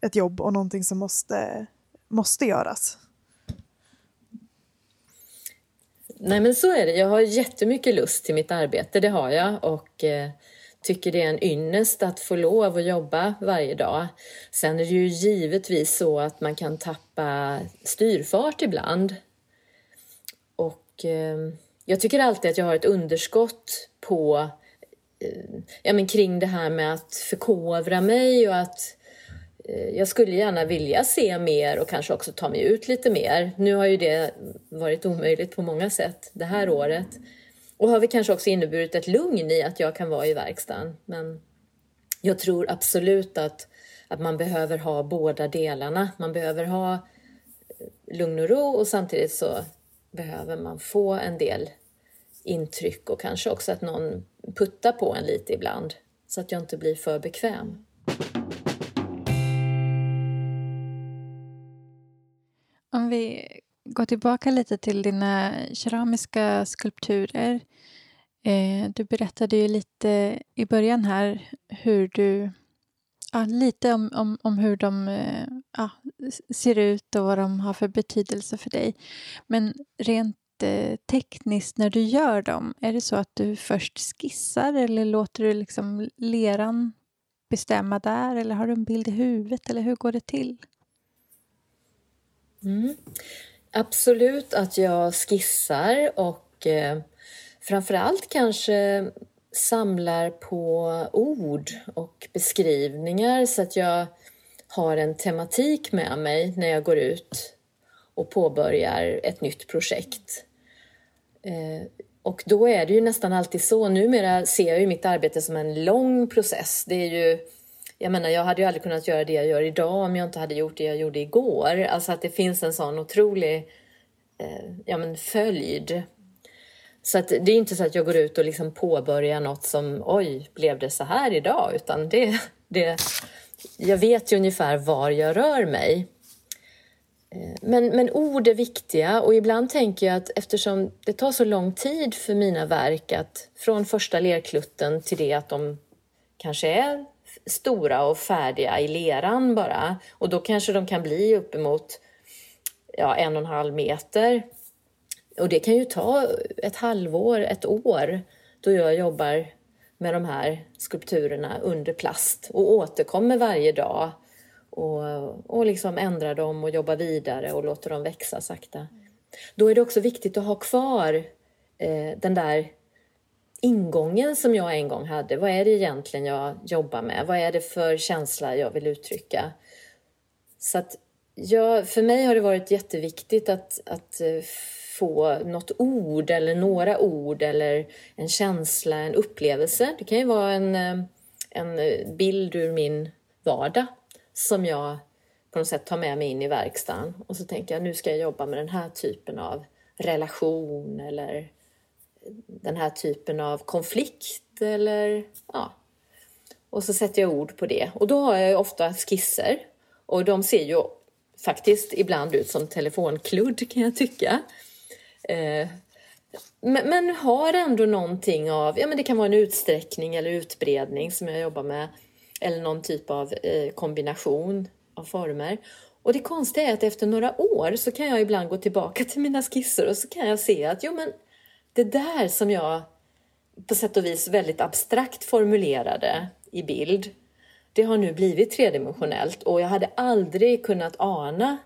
Speaker 2: ett jobb och någonting som måste, måste göras.
Speaker 3: Nej men så är det. Jag har jättemycket lust till mitt arbete, det har jag. Och eh, tycker det är en ynnest att få lov att jobba varje dag. Sen är det ju givetvis så att man kan tappa styrfart ibland. Och eh, jag tycker alltid att jag har ett underskott på eh, ja, men kring det här med att förkovra mig och att eh, jag skulle gärna vilja se mer och kanske också ta mig ut lite mer. Nu har ju det varit omöjligt på många sätt det här året. Och har vi kanske också inneburit ett lugn i att jag kan vara i verkstaden. Men jag tror absolut att, att man behöver ha båda delarna. Man behöver ha eh, lugn och ro och samtidigt så behöver man få en del intryck och kanske också att någon puttar på en lite ibland så att jag inte blir för bekväm.
Speaker 1: Om vi går tillbaka lite till dina keramiska skulpturer. Eh, du berättade ju lite i början här hur du... Ja, lite om, om, om hur de eh, ja, ser ut och vad de har för betydelse för dig. Men rent eh, tekniskt när du gör dem, är det så att du först skissar eller låter du liksom leran bestämma där eller har du en bild i huvudet eller hur går det till?
Speaker 3: Mm. Absolut att jag skissar och eh, framförallt kanske samlar på ord och beskrivningar så att jag har en tematik med mig när jag går ut och påbörjar ett nytt projekt. Eh, och då är det ju nästan alltid så. Numera ser jag ju mitt arbete som en lång process. Det är ju, jag menar, jag hade ju aldrig kunnat göra det jag gör idag om jag inte hade gjort det jag gjorde igår. Alltså att det finns en sån otrolig eh, ja, men följd. Så att det är inte så att jag går ut och liksom påbörjar något som oj, blev det så här idag? Utan det, det, jag vet ju ungefär var jag rör mig. Eh, men, men ord är viktiga och ibland tänker jag att eftersom det tar så lång tid för mina verk att från första lerklutten till det att de kanske är stora och färdiga i leran bara och då kanske de kan bli uppemot ja, en och en halv meter. Och det kan ju ta ett halvår, ett år då jag jobbar med de här skulpturerna under plast och återkommer varje dag och, och liksom ändrar dem och jobbar vidare och låter dem växa sakta. Då är det också viktigt att ha kvar eh, den där ingången som jag en gång hade. Vad är det egentligen jag jobbar med? Vad är det för känsla jag vill uttrycka? Så att jag, för mig har det varit jätteviktigt att, att eh, få något ord eller några ord eller en känsla, en upplevelse. Det kan ju vara en, eh, en eh, bild ur min vardag som jag på något sätt tar med mig in i verkstaden och så tänker jag nu ska jag jobba med den här typen av relation eller den här typen av konflikt eller ja. Och så sätter jag ord på det och då har jag ofta skisser och de ser ju faktiskt ibland ut som telefonkludd kan jag tycka. Eh, men, men, har ändå någonting av, ja men det kan vara en utsträckning eller utbredning som jag jobbar med eller någon typ av eh, kombination av former. Och det konstiga är att efter några år så kan jag ibland gå tillbaka <laughs> till mina skisser och så kan jag se att jo men det där som jag på sätt och vis väldigt abstrakt formulerade i bild, det har nu blivit tredimensionellt och jag hade aldrig kunnat ana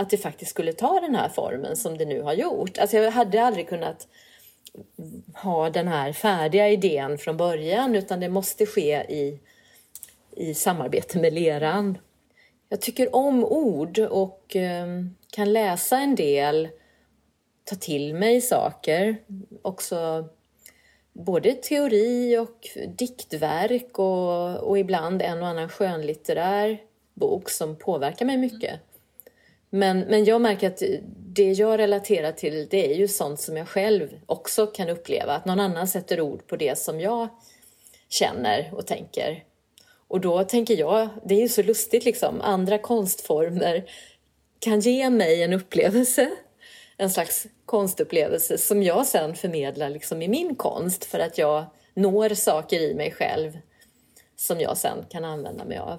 Speaker 3: att det faktiskt skulle ta den här formen som det nu har gjort. Alltså jag hade aldrig kunnat ha den här färdiga idén från början utan det måste ske i i samarbete med leran. Jag tycker om ord och ehm, kan läsa en del, ta till mig saker. Också både teori och diktverk och, och ibland en och annan skönlitterär bok som påverkar mig mycket. Men, men jag märker att det jag relaterar till det är ju sånt som jag själv också kan uppleva. Att någon annan sätter ord på det som jag känner och tänker. Och då tänker jag, det är ju så lustigt liksom, andra konstformer kan ge mig en upplevelse, en slags konstupplevelse som jag sen förmedlar liksom i min konst för att jag når saker i mig själv som jag sen kan använda mig av.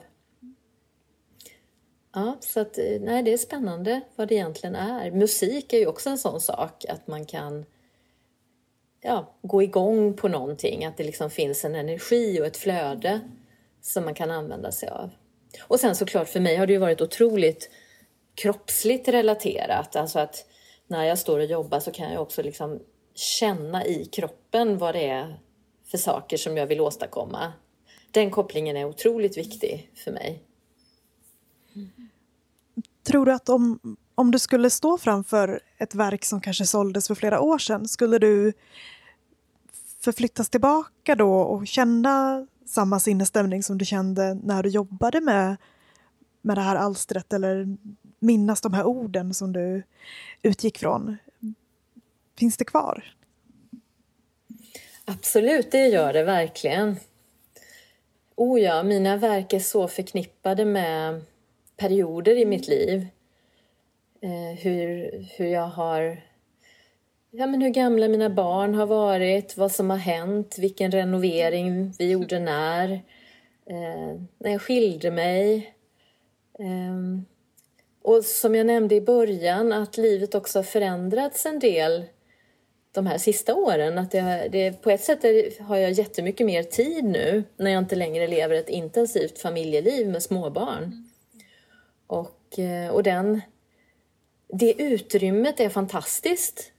Speaker 3: Ja, så att, eh, nej, det är spännande vad det egentligen är. Musik är ju också en sån sak att man kan ja, gå igång på någonting, att det liksom finns en energi och ett flöde som man kan använda sig av. Och sen såklart för mig har det ju varit otroligt kroppsligt relaterat, alltså att när jag står och jobbar så kan jag också liksom känna i kroppen vad det är för saker som jag vill åstadkomma. Den kopplingen är otroligt viktig för mig.
Speaker 2: Tror du att om, om du skulle stå framför ett verk som kanske såldes för flera år sedan, skulle du förflyttas tillbaka då och känna samma sinnesstämning som du kände när du jobbade med, med det här alstret eller minnas de här orden som du utgick från? Finns det kvar?
Speaker 3: Absolut, det gör det verkligen. Oh ja, mina verk är så förknippade med perioder i mitt liv. Eh, hur, hur jag har... Ja, men hur gamla mina barn har varit, vad som har hänt, vilken renovering vi gjorde när. Eh, när jag skilde mig. Eh, och som jag nämnde i början, att livet också har förändrats en del de här sista åren. Att det, det, på ett sätt är, har jag jättemycket mer tid nu när jag inte längre lever ett intensivt familjeliv med småbarn. Mm. Och, eh, och den, det utrymmet är fantastiskt.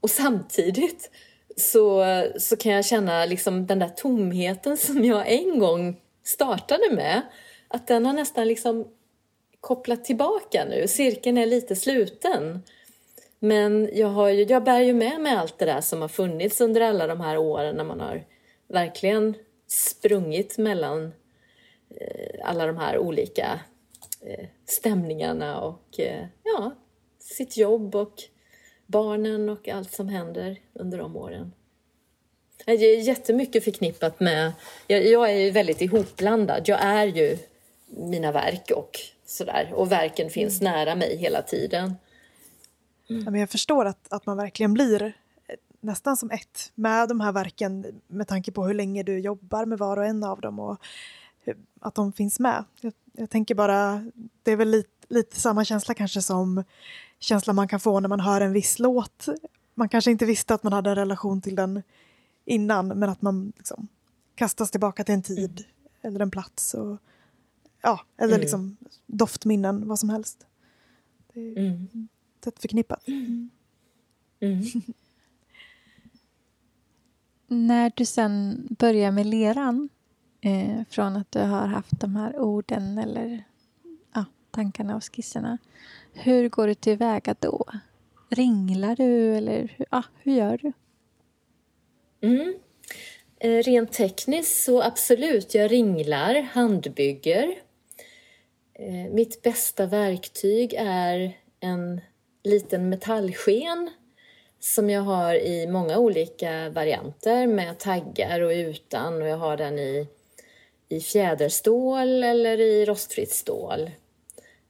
Speaker 3: Och samtidigt så, så kan jag känna liksom den där tomheten som jag en gång startade med. Att den har nästan liksom kopplat tillbaka nu. Cirkeln är lite sluten. Men jag, har ju, jag bär ju med mig allt det där som har funnits under alla de här åren när man har verkligen sprungit mellan eh, alla de här olika stämningarna och eh, ja, sitt jobb och barnen och allt som händer under de åren. Det är jättemycket förknippat med... Jag, jag är ju väldigt ihopblandad. Jag är ju mina verk och sådär. Och verken finns mm. nära mig hela tiden.
Speaker 2: Mm. Ja, men jag förstår att, att man verkligen blir eh, nästan som ett med de här verken med tanke på hur länge du jobbar med var och en av dem och att de finns med. Jag, jag tänker bara, det är väl lite, lite samma känsla kanske som känslan man kan få när man hör en viss låt. Man kanske inte visste att man hade en relation till den innan men att man liksom kastas tillbaka till en tid mm. eller en plats. Och, ja, eller mm. liksom doftminnen, vad som helst. Det är mm. tätt förknippat. Mm.
Speaker 1: mm. <laughs> När du sen börjar med leran, eh, från att du har haft de här orden eller ja, tankarna och skisserna, hur går du tillväga då? Ringlar du eller ja, hur gör du?
Speaker 3: Mm. Eh, rent tekniskt så absolut, jag ringlar, handbygger. Eh, mitt bästa verktyg är en liten metallsken som jag har i många olika varianter med taggar och utan och jag har den i, i fjäderstål eller i rostfritt stål.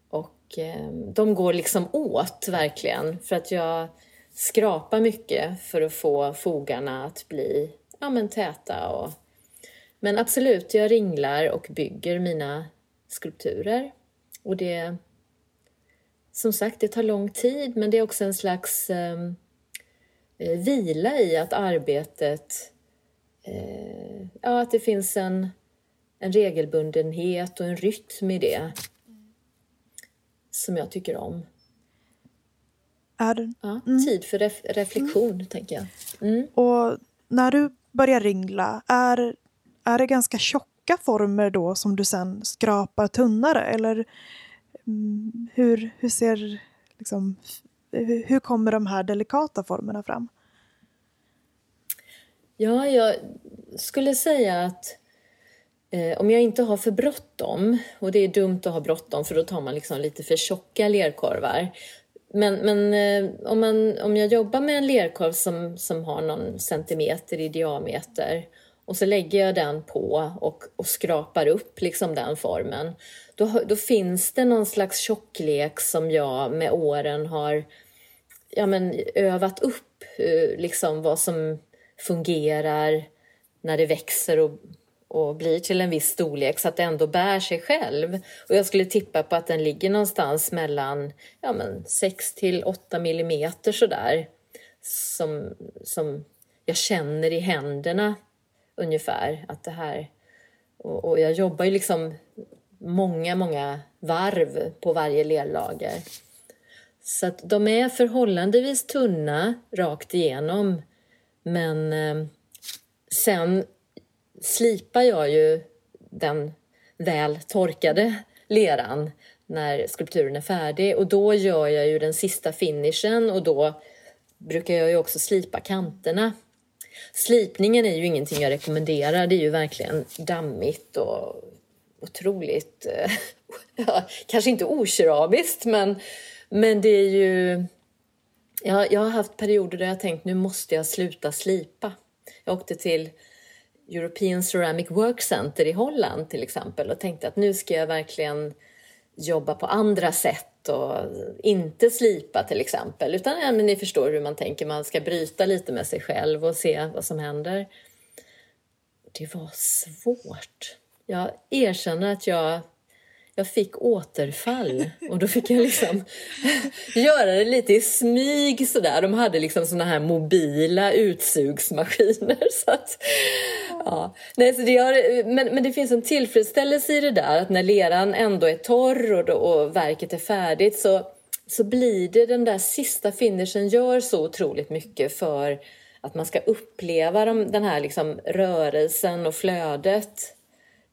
Speaker 3: Och eh, de går liksom åt verkligen för att jag skrapar mycket för att få fogarna att bli ja, men täta. Och... Men absolut, jag ringlar och bygger mina skulpturer. Och det, som sagt, det tar lång tid men det är också en slags ehm, eh, vila i att arbetet, eh, ja att det finns en, en regelbundenhet och en rytm i det som jag tycker om.
Speaker 2: Är det?
Speaker 3: Ja, mm. Tid för ref reflektion, mm. tänker jag. Mm.
Speaker 2: Och när du börjar ringla, är, är det ganska tjocka former då som du sen skrapar tunnare? Eller mm, hur, hur ser liksom, hur kommer de här delikata formerna fram?
Speaker 3: Ja, jag skulle säga att Eh, om jag inte har för bråttom, och det är dumt att ha bråttom för då tar man liksom lite för tjocka lerkorvar. Men, men eh, om, man, om jag jobbar med en lerkorv som, som har någon centimeter i diameter och så lägger jag den på och, och skrapar upp liksom den formen. Då, då finns det någon slags tjocklek som jag med åren har ja, men, övat upp, eh, liksom vad som fungerar när det växer och, och blir till en viss storlek så att det ändå bär sig själv. Och jag skulle tippa på att den ligger någonstans mellan ja, men 6 till 8 millimeter sådär. Som, som jag känner i händerna ungefär att det här... Och, och jag jobbar ju liksom många, många varv på varje lerlager. Så att de är förhållandevis tunna rakt igenom. Men eh, sen slipar jag ju den väl torkade leran när skulpturen är färdig och då gör jag ju den sista finishen och då brukar jag ju också slipa kanterna. Slipningen är ju ingenting jag rekommenderar, det är ju verkligen dammigt och otroligt, eh, <laughs> ja, kanske inte okeramiskt men, men det är ju... Jag, jag har haft perioder där jag tänkt nu måste jag sluta slipa. Jag åkte till European Ceramic Work Center i Holland till exempel och tänkte att nu ska jag verkligen jobba på andra sätt och inte slipa till exempel. Utan ja, men ni förstår hur man tänker, man ska bryta lite med sig själv och se vad som händer. Det var svårt. Jag erkänner att jag jag fick återfall och då fick jag liksom <laughs> göra det lite i smyg sådär. De hade liksom såna här mobila utsugsmaskiner. <laughs> Så att, ja. Nej, så det gör, men, men det finns en tillfredsställelse i det där att när leran ändå är torr och, och verket är färdigt så, så blir det den där sista finishen gör så otroligt mycket för att man ska uppleva de, den här liksom rörelsen och flödet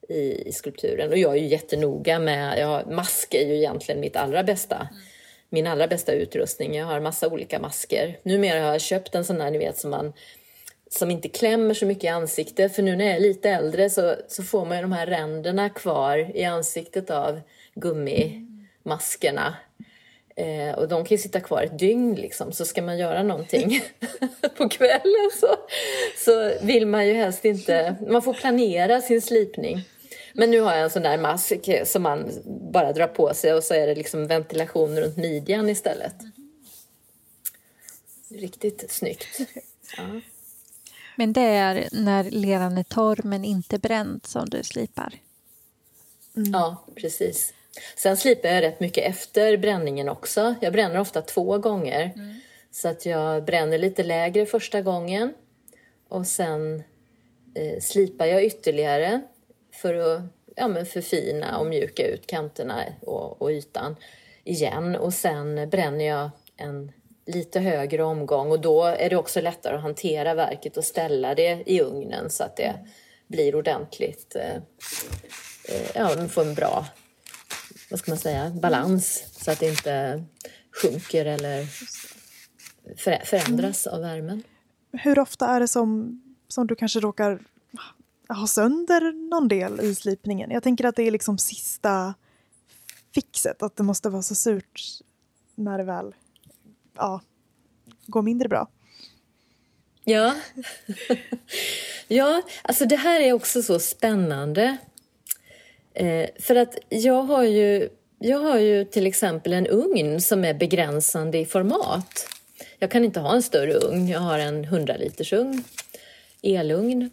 Speaker 3: i, i skulpturen. Och jag är ju jättenoga med, jag, mask är ju egentligen mitt allra bästa. Mm. Min allra bästa utrustning. Jag har massa olika masker. Numera har jag köpt en sån där ni vet som man som inte klämmer så mycket i ansiktet. För nu när jag är lite äldre så, så får man ju de här ränderna kvar i ansiktet av gummimaskerna. Eh, och de kan ju sitta kvar ett dygn liksom. Så ska man göra någonting <laughs> på kvällen så, så vill man ju helst inte... Man får planera sin slipning. Men nu har jag en sån där mask som man bara drar på sig och så är det liksom ventilation runt midjan istället. Riktigt snyggt. Ja.
Speaker 1: Men det är när leran är torr men inte bränd som du slipar?
Speaker 3: Mm. Ja, precis. Sen slipar jag rätt mycket efter bränningen också. Jag bränner ofta två gånger. Mm. Så att jag bränner lite lägre första gången och sen eh, slipar jag ytterligare för att ja, men förfina och mjuka ut kanterna och, och ytan igen. Och sen bränner jag en lite högre omgång och då är det också lättare att hantera verket och ställa det i ugnen så att det blir ordentligt, eh, eh får en bra vad ska man säga, balans så att det inte sjunker eller förändras av värmen.
Speaker 2: Hur ofta är det som, som du kanske råkar ha sönder någon del i slipningen. Jag tänker att det är liksom sista fixet, att det måste vara så surt när det väl ja, går mindre bra.
Speaker 3: Ja. ja, alltså det här är också så spännande. Eh, för att jag har, ju, jag har ju till exempel en ugn som är begränsande i format. Jag kan inte ha en större ugn, jag har en 100 liters ugn, elugn.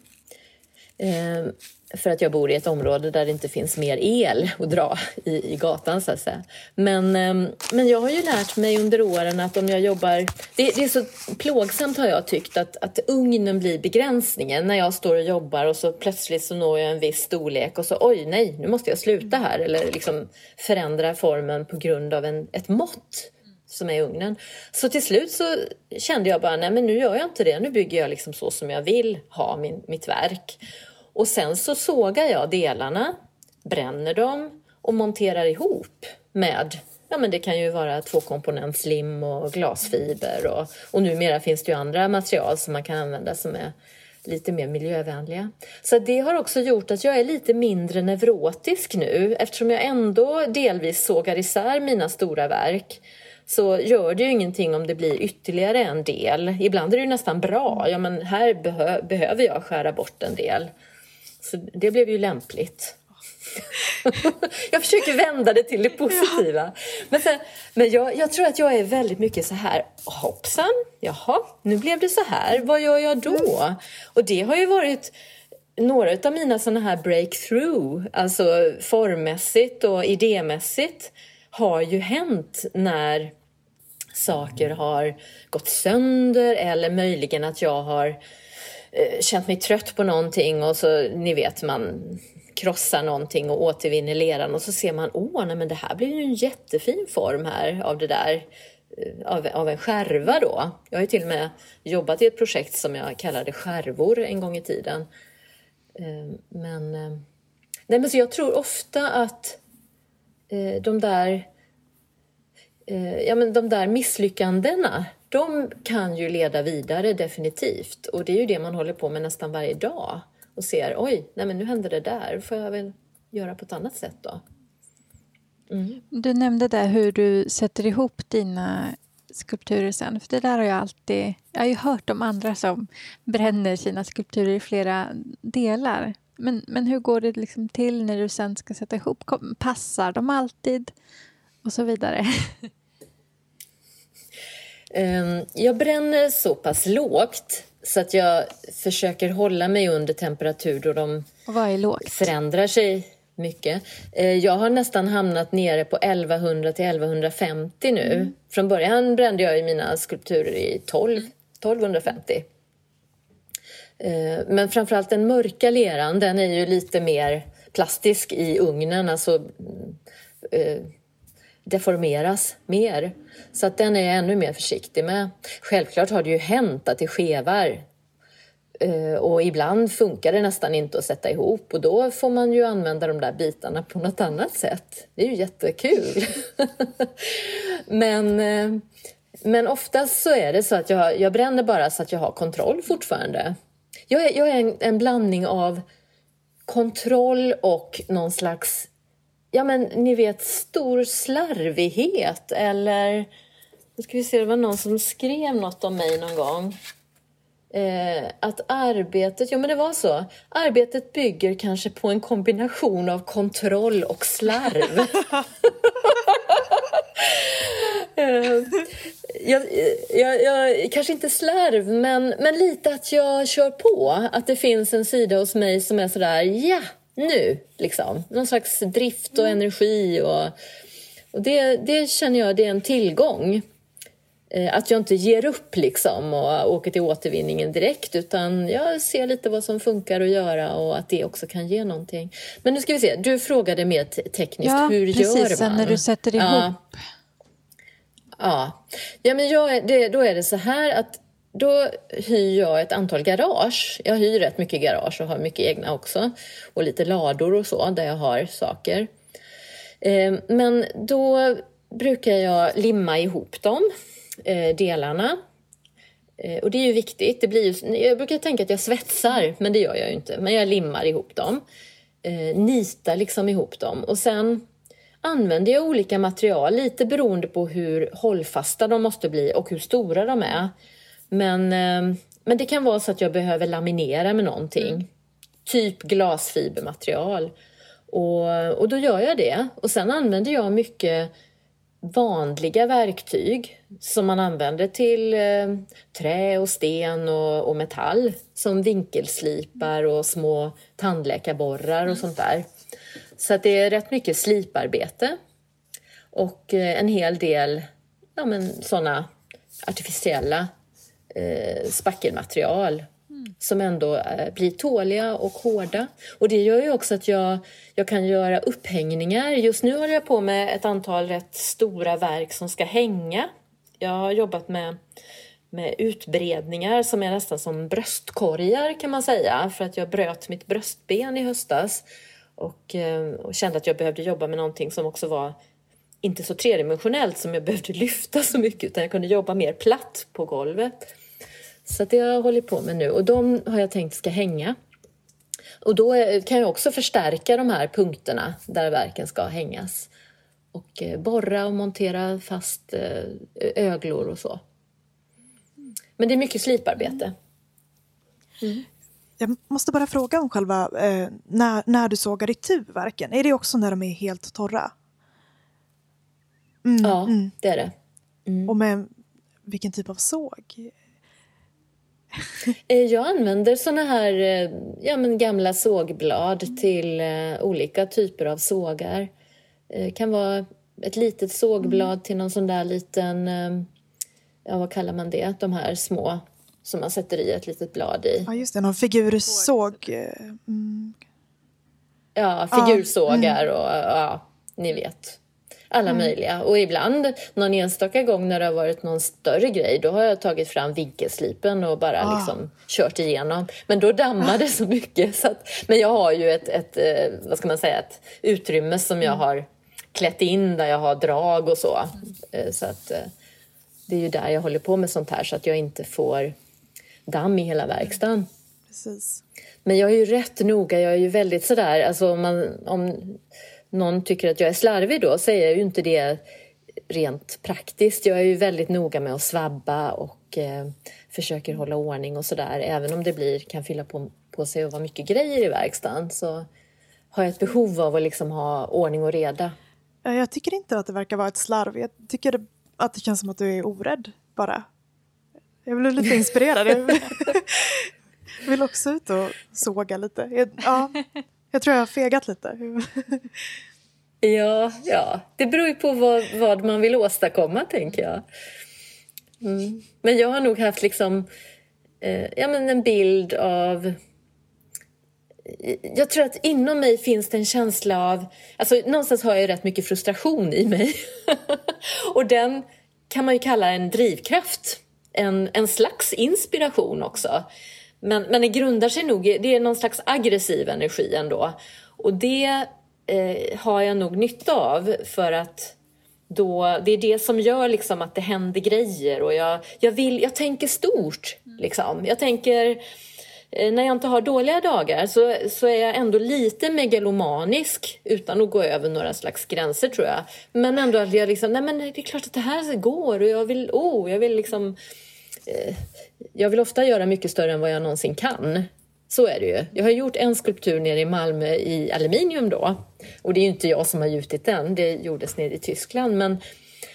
Speaker 3: Eh, för att jag bor i ett område där det inte finns mer el att dra i, i gatan så att säga. Men, ehm, men jag har ju lärt mig under åren att om jag jobbar... Det, det, är så plågsamt har jag tyckt att, att ugnen blir begränsningen när jag står och jobbar och så plötsligt så når jag en viss storlek och så oj nej, nu måste jag sluta här eller liksom förändra formen på grund av en, ett mått som är i ugnen. Så till slut så kände jag bara, nej men nu gör jag inte det. Nu bygger jag liksom så som jag vill ha min, mitt verk. Och sen så sågar jag delarna, bränner dem och monterar ihop med Ja, men det kan ju vara tvåkomponentslim och glasfiber och, och numera finns det ju andra material som man kan använda som är lite mer miljövänliga. Så det har också gjort att jag är lite mindre neurotisk nu eftersom jag ändå delvis sågar isär mina stora verk så gör det ju ingenting om det blir ytterligare en del. Ibland är det nästan bra. Ja, men här behö behöver jag skära bort en del. Så det blev ju lämpligt. <laughs> jag försöker vända det till det positiva. Ja. Men, sen, men jag, jag, tror att jag är väldigt mycket så här, hoppsan, jaha, nu blev det så här, vad gör jag då? Och det har ju varit några av mina sådana här breakthrough, alltså formmässigt och idémässigt, har ju hänt när saker har gått sönder eller möjligen att jag har Eh, känt mig trött på någonting och så, ni vet, man krossar någonting och återvinner leran och så ser man, åh, nej men det här blir ju en jättefin form här av det där eh, av, av en skärva då. Jag har ju till och med jobbat i ett projekt som jag kallade skärvor en gång i tiden. Eh, men, nej men så jag tror ofta att de där ja, men de där misslyckandena, de kan ju leda vidare definitivt. Och det är ju det man håller på med nästan varje dag och ser, oj, nej men nu hände det där, får jag väl göra på ett annat sätt då.
Speaker 1: Mm. Du nämnde där hur du sätter ihop dina skulpturer sen. För det där har jag alltid... Jag har ju hört om andra som bränner sina skulpturer i flera delar. Men, men hur går det liksom till när du sen ska sätta ihop? Passar de alltid? och så vidare? <laughs>
Speaker 3: Ehm, jag bränner så pass lågt så att jag försöker hålla mig under temperatur då de förändrar sig mycket. Ehm, jag har nästan hamnat nere på 1100 till 1150 nu. Mm. Från början brände jag i mina skulpturer i 12, 1250. Ehm, men framförallt den mörka leran, den är ju lite mer plastisk i ugnen. Alltså, deformeras mer. Så att den är jag ännu mer försiktig med. Självklart har det ju hänt att det skevar eh, och ibland funkar det nästan inte att sätta ihop och då får man ju använda de där bitarna på något annat sätt. Det är ju jättekul. <laughs> men, eh, men oftast så är det så att jag, jag bränner bara så att jag har kontroll fortfarande. Jag är, jag är en, en blandning av kontroll och någon slags ja men ni vet stor slarvighet eller nu ska vi se, det var någon som skrev något om mig någon gång. Eh, att arbetet, ja men det var så. Arbetet bygger kanske på en kombination av kontroll och slarv. <laughs> eh, jag, jag, jag, kanske inte slarv, men, men lite att jag kör på. Att det finns en sida hos mig som är sådär, ja, nu. Liksom. Någon slags drift och mm. energi. Och, och det, det känner jag det är en tillgång. Eh, att jag inte ger upp liksom och åker till återvinningen direkt utan jag ser lite vad som funkar att göra och att det också kan ge någonting. Men nu ska vi se, du frågade mer tekniskt,
Speaker 1: ja,
Speaker 3: hur
Speaker 1: precis,
Speaker 3: gör man?
Speaker 1: när du sätter ihop.
Speaker 3: Ja, ja. ja men jag, det, då är det så här att då hyr jag ett antal garage. Jag hyr rätt mycket garage och har mycket egna också. Och lite lador och så där jag har saker. Eh, men då brukar jag limma ihop dem, eh, delarna. Eh, och det är ju viktigt. Det blir ju, jag brukar tänka att jag svetsar, men det gör jag ju inte. Men jag limmar ihop dem. Nitar liksom ihop dem. Och sen använder jag olika material lite beroende på hur hållfasta de måste bli och hur stora de är. Men, eh, men det kan vara så att jag behöver laminera med någonting. Mm. Typ glasfibermaterial. Och, och då gör jag det. Och sen använder jag mycket vanliga verktyg som man använder till eh, trä och sten och, och, metall som vinkelslipar och små tandläkarborrar och sånt där. Så att det är rätt mycket sliparbete och eh, en hel del ja, men, såna artificiella eh, spackelmaterial mm. som ändå eh, blir tåliga och hårda. Och det gör ju också att jag, jag kan göra upphängningar. Just nu håller jag på med ett antal rätt stora verk som ska hänga. Jag har jobbat med med utbredningar som är nästan som bröstkorgar kan man säga för att jag bröt mitt bröstben i höstas och, eh, och kände att jag behövde jobba med någonting som också var inte så tredimensionellt som jag behövde <laughs> lyfta så mycket utan jag kunde jobba mer platt på golvet. Så det har jag hållit på med nu och de har jag tänkt ska hänga. Och då kan jag också förstärka de här punkterna där verken ska hängas. Och eh, borra och montera fast eh, öglor och så. Men det är mycket sliparbete.
Speaker 2: Mm. Jag måste bara fråga om själva eh, när, när du sågar itu verken. Är det också när de är helt torra?
Speaker 3: Mm, ja, mm. det är det.
Speaker 2: Mm. Och med vilken typ av såg?
Speaker 3: Eh, jag använder såna här eh, ja, men gamla sågblad till uh, olika typer av sågar. Det kan vara ett litet sågblad mm. till någon sån där liten, ja vad kallar man det, de här små som man sätter i ett litet blad i.
Speaker 2: Ja just det, någon figursåg. Mm.
Speaker 3: Ja, figursågar och ja, ni vet alla mm. möjliga. Och ibland, någon enstaka gång när det har varit någon större grej, då har jag tagit fram vinkelslipen och bara ah. liksom kört igenom. Men då dammar det så mycket. Så att, men jag har ju ett, ett, eh, vad ska man säga, ett utrymme som jag mm. har klätt in där jag har drag och så. Eh, så att eh, det är ju där jag håller på med sånt här så att jag inte får damm i hela verkstaden.
Speaker 2: Precis.
Speaker 3: Men jag är ju rätt noga, jag är ju väldigt sådär, alltså om, man, om någon tycker att jag är slarvig då säger jag ju inte det rent praktiskt. Jag är ju väldigt noga med att svabba och eh, försöker hålla ordning och sådär. Även om det blir, kan fylla på, på sig och vara mycket grejer i verkstaden så har jag ett behov av att liksom ha ordning och reda.
Speaker 2: Jag tycker inte att det verkar vara ett slarv. Jag tycker att det känns som att du är orädd bara. Jag blir lite inspirerad. jag <laughs> vill också ut och såga lite. Ja, jag tror jag har fegat lite.
Speaker 3: ja, ja, det beror ju på vad, vad man vill åstadkomma, tänker jag. Mm. Men jag har nog haft liksom, eh, ja, men en bild av... Eh, jag tror att inom mig finns det en känsla av... Alltså, någonstans har jag rätt mycket frustration i mig. <laughs> och den kan man ju kalla en drivkraft. En, en slags inspiration också. Men, men det grundar sig nog, det är någon slags aggressiv energi ändå. Och det eh, har jag nog nytta av för att då, det är det som gör liksom att det händer grejer och jag, jag, vill, jag tänker stort. Liksom. Jag tänker, eh, när jag inte har dåliga dagar så, så är jag ändå lite megalomanisk utan att gå över några slags gränser tror jag. Men ändå att jag liksom, nej men det är klart att det här går och jag vill, oh, jag vill liksom Eh, jag vill ofta göra mycket större än vad jag någonsin kan. Så är det ju. Jag har gjort en skulptur nere i Malmö i aluminium då. Och det är ju inte jag som har gjutit den, det gjordes nere i Tyskland. Men,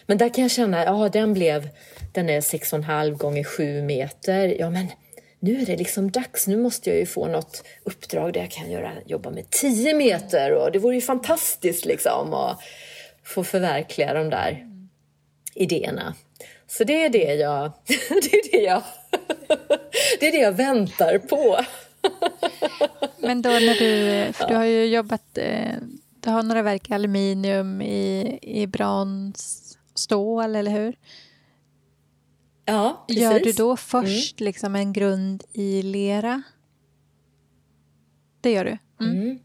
Speaker 3: men där kan jag känna, ja den blev, den är 6,5 gånger 7 meter. Ja men nu är det liksom dags, nu måste jag ju få något uppdrag där jag kan göra, jobba med 10 meter och det vore ju fantastiskt liksom att få förverkliga de där idéerna. Så det är det jag, <laughs> det är det jag, <laughs> det är det jag väntar på. <laughs>
Speaker 1: Men då när du, för du har ju jobbat, eh, du har några verk i aluminium, i, i brons, stål, eller hur?
Speaker 3: Ja, precis.
Speaker 1: Gör du då först mm. liksom en grund i lera? Det gör du?
Speaker 3: Mm. Mm.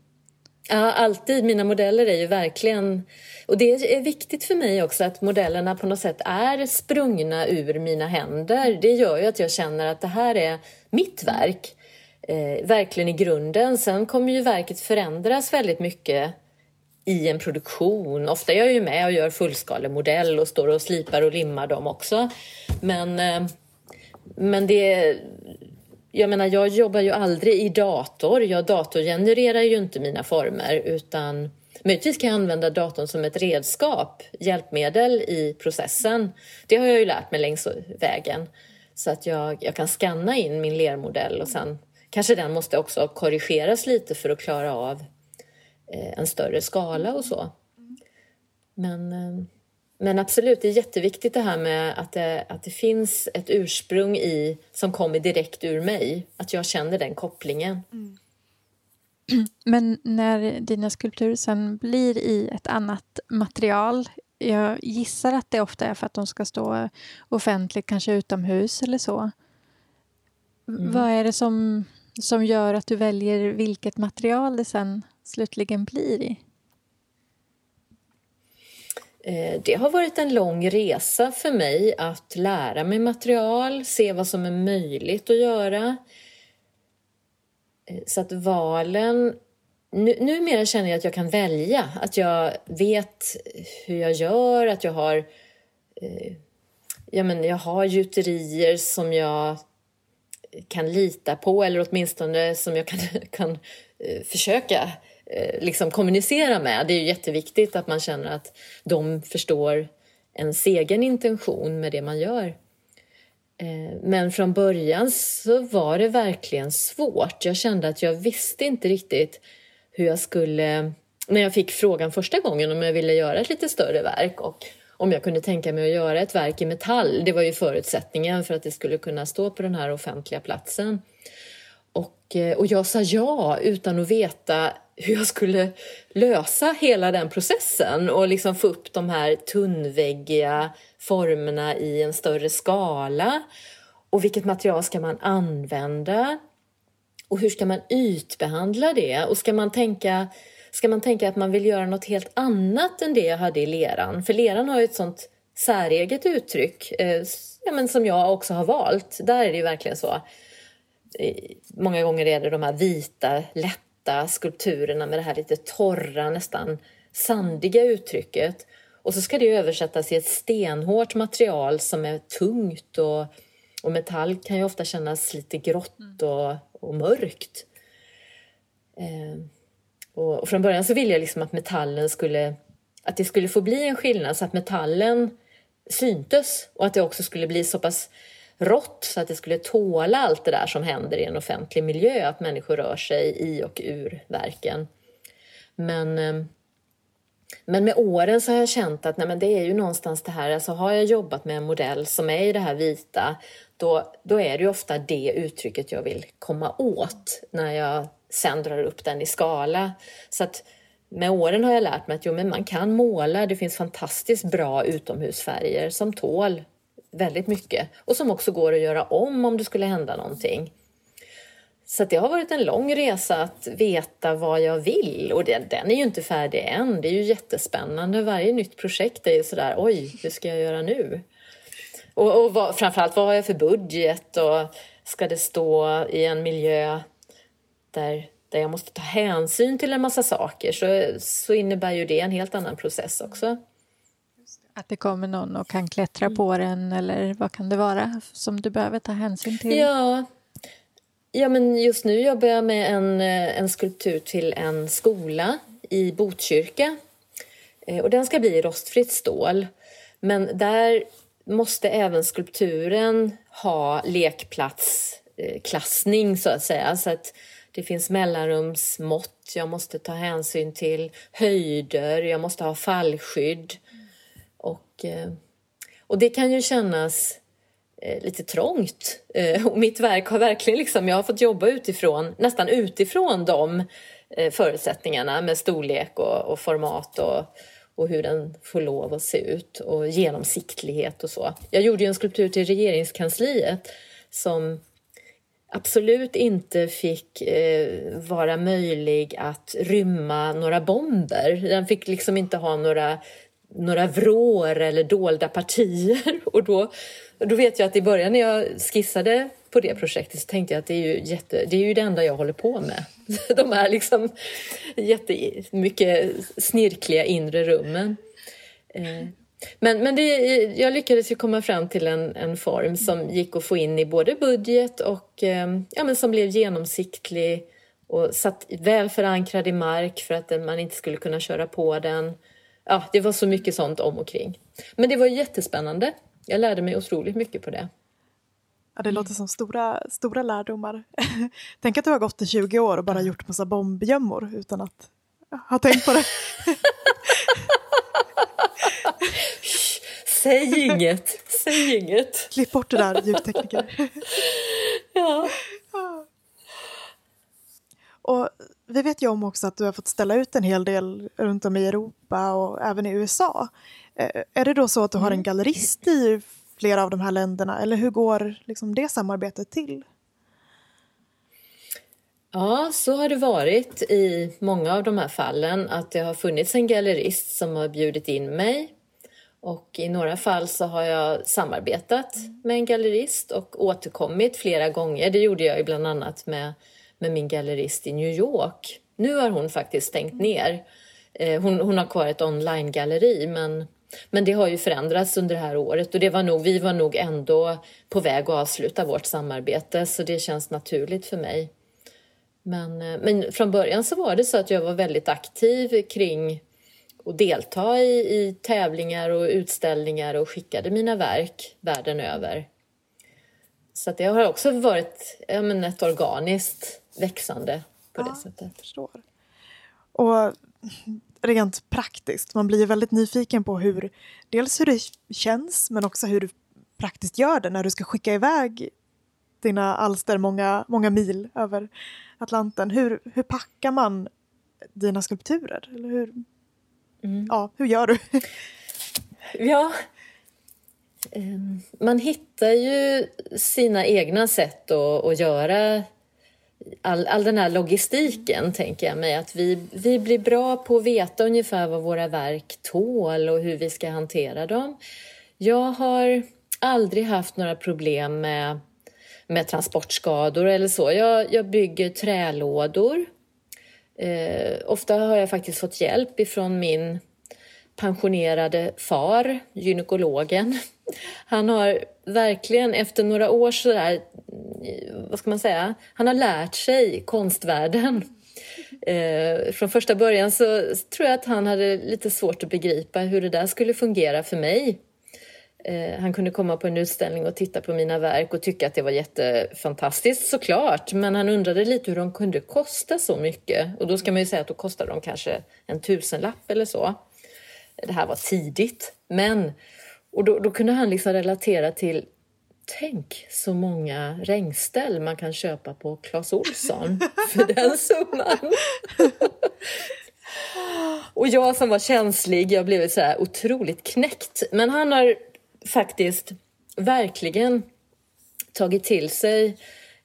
Speaker 3: Ja, alltid. Mina modeller är ju verkligen... Och det är viktigt för mig också att modellerna på något sätt är sprungna ur mina händer. Det gör ju att jag känner att det här är mitt verk. Eh, verkligen i grunden. Sen kommer ju verket förändras väldigt mycket i en produktion. Ofta är jag ju med och gör fullskalemodell och står och slipar och limmar dem också. Men, eh, men det jag menar, jag jobbar ju aldrig i dator. Jag datorgenererar ju inte mina former utan möjligtvis kan jag använda datorn som ett redskap, hjälpmedel i processen. Det har jag ju lärt mig längs vägen. Så att jag, jag kan skanna in min lermodell och sen kanske den måste också korrigeras lite för att klara av eh, en större skala och så. Men eh, men absolut, det är jätteviktigt det här med att det, att det finns ett ursprung i som kommer direkt ur mig. Att jag känner den kopplingen. Mm. <clears throat>
Speaker 1: Men när dina skulpturer sen blir i ett annat material jag gissar att det ofta är för att de ska stå offentligt, kanske utomhus eller så. Mm. Vad är det som, som gör att du väljer vilket material det sen slutligen blir i?
Speaker 3: Eh, det har varit en lång resa för mig att lära mig material, se vad som är möjligt att göra. Eh, så att valen... Nu, numera känner jag att jag kan välja, att jag vet hur jag gör, att jag har... Eh, ja, men jag har gjuterier som jag kan lita på eller åtminstone som jag kan, <laughs> kan eh, försöka Eh, Eh, liksom kommunicera med. Det är ju jätteviktigt att man känner att de förstår ens egen intention med det man gör. Eh, men från början så var det verkligen svårt. Jag kände att jag visste inte riktigt hur jag skulle... När jag fick frågan första gången om jag ville göra ett lite större verk och om jag kunde tänka mig att göra ett verk i metall. Det var ju förutsättningen för att det skulle kunna stå på den här offentliga platsen. Och, eh, och jag sa ja utan att veta hur jag skulle lösa hela den processen och liksom få upp de här tunnväggiga formerna i en större skala. Och vilket material ska man använda? Och hur ska man ytbehandla det? Och ska man tänka, ska man tänka att man vill göra något helt annat än det jag hade i leran? För leran har ju ett sånt säreget uttryck eh, ja, men som jag också har valt. Där är det ju verkligen så. Eh, många gånger är det de här vita, lätta skulpturerna med det här lite torra, nästan sandiga uttrycket. Och så ska det översättas i ett stenhårt material som är tungt och, och metall kan ju ofta kännas lite grått mm. och, och mörkt. Eh, och, och, från början så ville jag liksom att metallen skulle, att det skulle få bli en skillnad så att metallen syntes och att det också skulle bli så pass rått så att det skulle tåla allt det där som händer i en offentlig miljö, att människor rör sig i och ur verken. Men eh, men med åren så har jag känt att nej, men det är ju någonstans det här, alltså har jag jobbat med en modell som är i det här vita, då, då är det ju ofta det uttrycket jag vill komma åt när jag sen drar upp den i skala. Så att med åren har jag lärt mig att jo, men man kan måla, det finns fantastiskt bra utomhusfärger som tål väldigt mycket och som också går att göra om om det skulle hända någonting. Så det har varit en lång resa att veta vad jag vill och den, den är ju inte färdig än. Det är ju jättespännande. Varje nytt projekt är ju sådär, oj, hur ska jag göra nu? Och, och vad, framförallt, vad har jag för budget och ska det stå i en miljö där, där jag måste ta hänsyn till en massa saker så, så innebär ju det en helt annan process också.
Speaker 1: Att det kommer någon och kan klättra på den eller vad kan det vara som du behöver ta hänsyn till?
Speaker 3: Ja, Ja, men just nu jobbar jag med en, eh, en skulptur till en skola i Botkyrka. Eh, och den ska bli rostfritt stål. Men där måste även skulpturen ha lekplatsklassning så att säga. Så att det finns mellanrumsmått, jag måste ta hänsyn till höjder, jag måste ha fallskydd. Och, och det kan ju kännas eh, lite trångt. Eh, och mitt verk har verkligen liksom, jag har fått jobba utifrån, nästan utifrån de förutsättningarna med storlek och, och format och, och hur den får lov att se ut och genomsiktlighet och så. Jag gjorde ju en skulptur till regeringskansliet som absolut inte fick eh, vara möjlig att rymma några bomber. Den fick liksom inte ha några några vrår eller dolda partier. <laughs> Och då, då vet jag att i början när jag skissade på det projektet så tänkte jag att det är ju, jätte, det, är ju det enda jag håller på med. <laughs> De här liksom jättemycket snirkliga inre rummen. Eh, men, men det, jag lyckades ju komma fram till en, en form som gick att få in i både budget och eh, ja, men som blev genomsiktlig och satt väl förankrad i mark för att man inte skulle kunna köra på den ja, det var så mycket sånt om och kring. Men det var jättespännande. Jag lärde mig otroligt mycket på det.
Speaker 2: Ja, det låter som stora, stora lärdomar. <laughs> Tänk att du har gått i 20 år och bara gjort massa bombgömmor utan att ha tänkt på det. <laughs>
Speaker 3: Säg inget, säg inget.
Speaker 2: Klipp bort det där ljudtekniker. <laughs>
Speaker 3: ja.
Speaker 2: Och vi vet ju om också att du har fått ställa ut en hel del runt om i Europa och även i USA. Eh, är det då så att du har en mm. gallerist i flera av de här länderna eller hur går liksom det samarbetet till?
Speaker 3: Ja, så har det varit i många av de här fallen att det har funnits en gallerist som har bjudit in mig och i några fall så har jag samarbetat med en gallerist och återkommit flera gånger. Det gjorde jag ju bland annat med med min gallerist i New York. Nu har hon faktiskt stängt ner. Eh, hon, hon har kvar ett online-galleri men, men det har ju förändrats under det här året och det var nog, vi var nog ändå på väg att avsluta vårt samarbete så det känns naturligt för mig. Men, eh, men från början så var det så att jag var väldigt aktiv kring att delta i, i tävlingar och utställningar och skickade mina verk världen över så det har också varit ja, men ett organiskt växande på
Speaker 2: Ja.
Speaker 3: det sättet.
Speaker 2: förstår. Och rent praktiskt, man blir väldigt nyfiken på hur, dels hur det känns men också hur du praktiskt gör det när du ska skicka iväg dina alster många, många mil över Atlanten. Hur, hur packar man dina skulpturer? Eller hur,
Speaker 3: Mm.
Speaker 2: ja, hur gör du?
Speaker 3: Ja. Ehm, man hittar ju sina egna sätt att, att göra all, all den här logistiken, tänker jag mig. Att vi, vi blir bra på att veta ungefär vad våra verk tål och hur vi ska hantera dem. Jag har aldrig haft några problem med, med transportskador eller så. Jag, jag bygger trälådor. Eh, ofta har jag faktiskt fått hjälp ifrån min pensionerade far, gynekologen. Han har verkligen efter några år sådär, vad ska man säga, han har lärt sig konstvärlden. Eh, från första början så tror jag att han hade lite svårt att begripa hur det där skulle fungera för mig. Eh, han kunde komma på en utställning och titta på mina verk och tycka att det var jättefantastiskt såklart. Men han undrade lite hur de kunde kosta så mycket. Och då ska man ju säga att då kostade de kanske en tusenlapp eller så. Det här var tidigt. Men, och då, då kunde han liksom relatera till Tänk så många regnställ man kan köpa på Clas Ohlson <laughs> för den summan. Och jag som var känslig, jag blev så här otroligt knäckt. Men han har faktiskt verkligen tagit till sig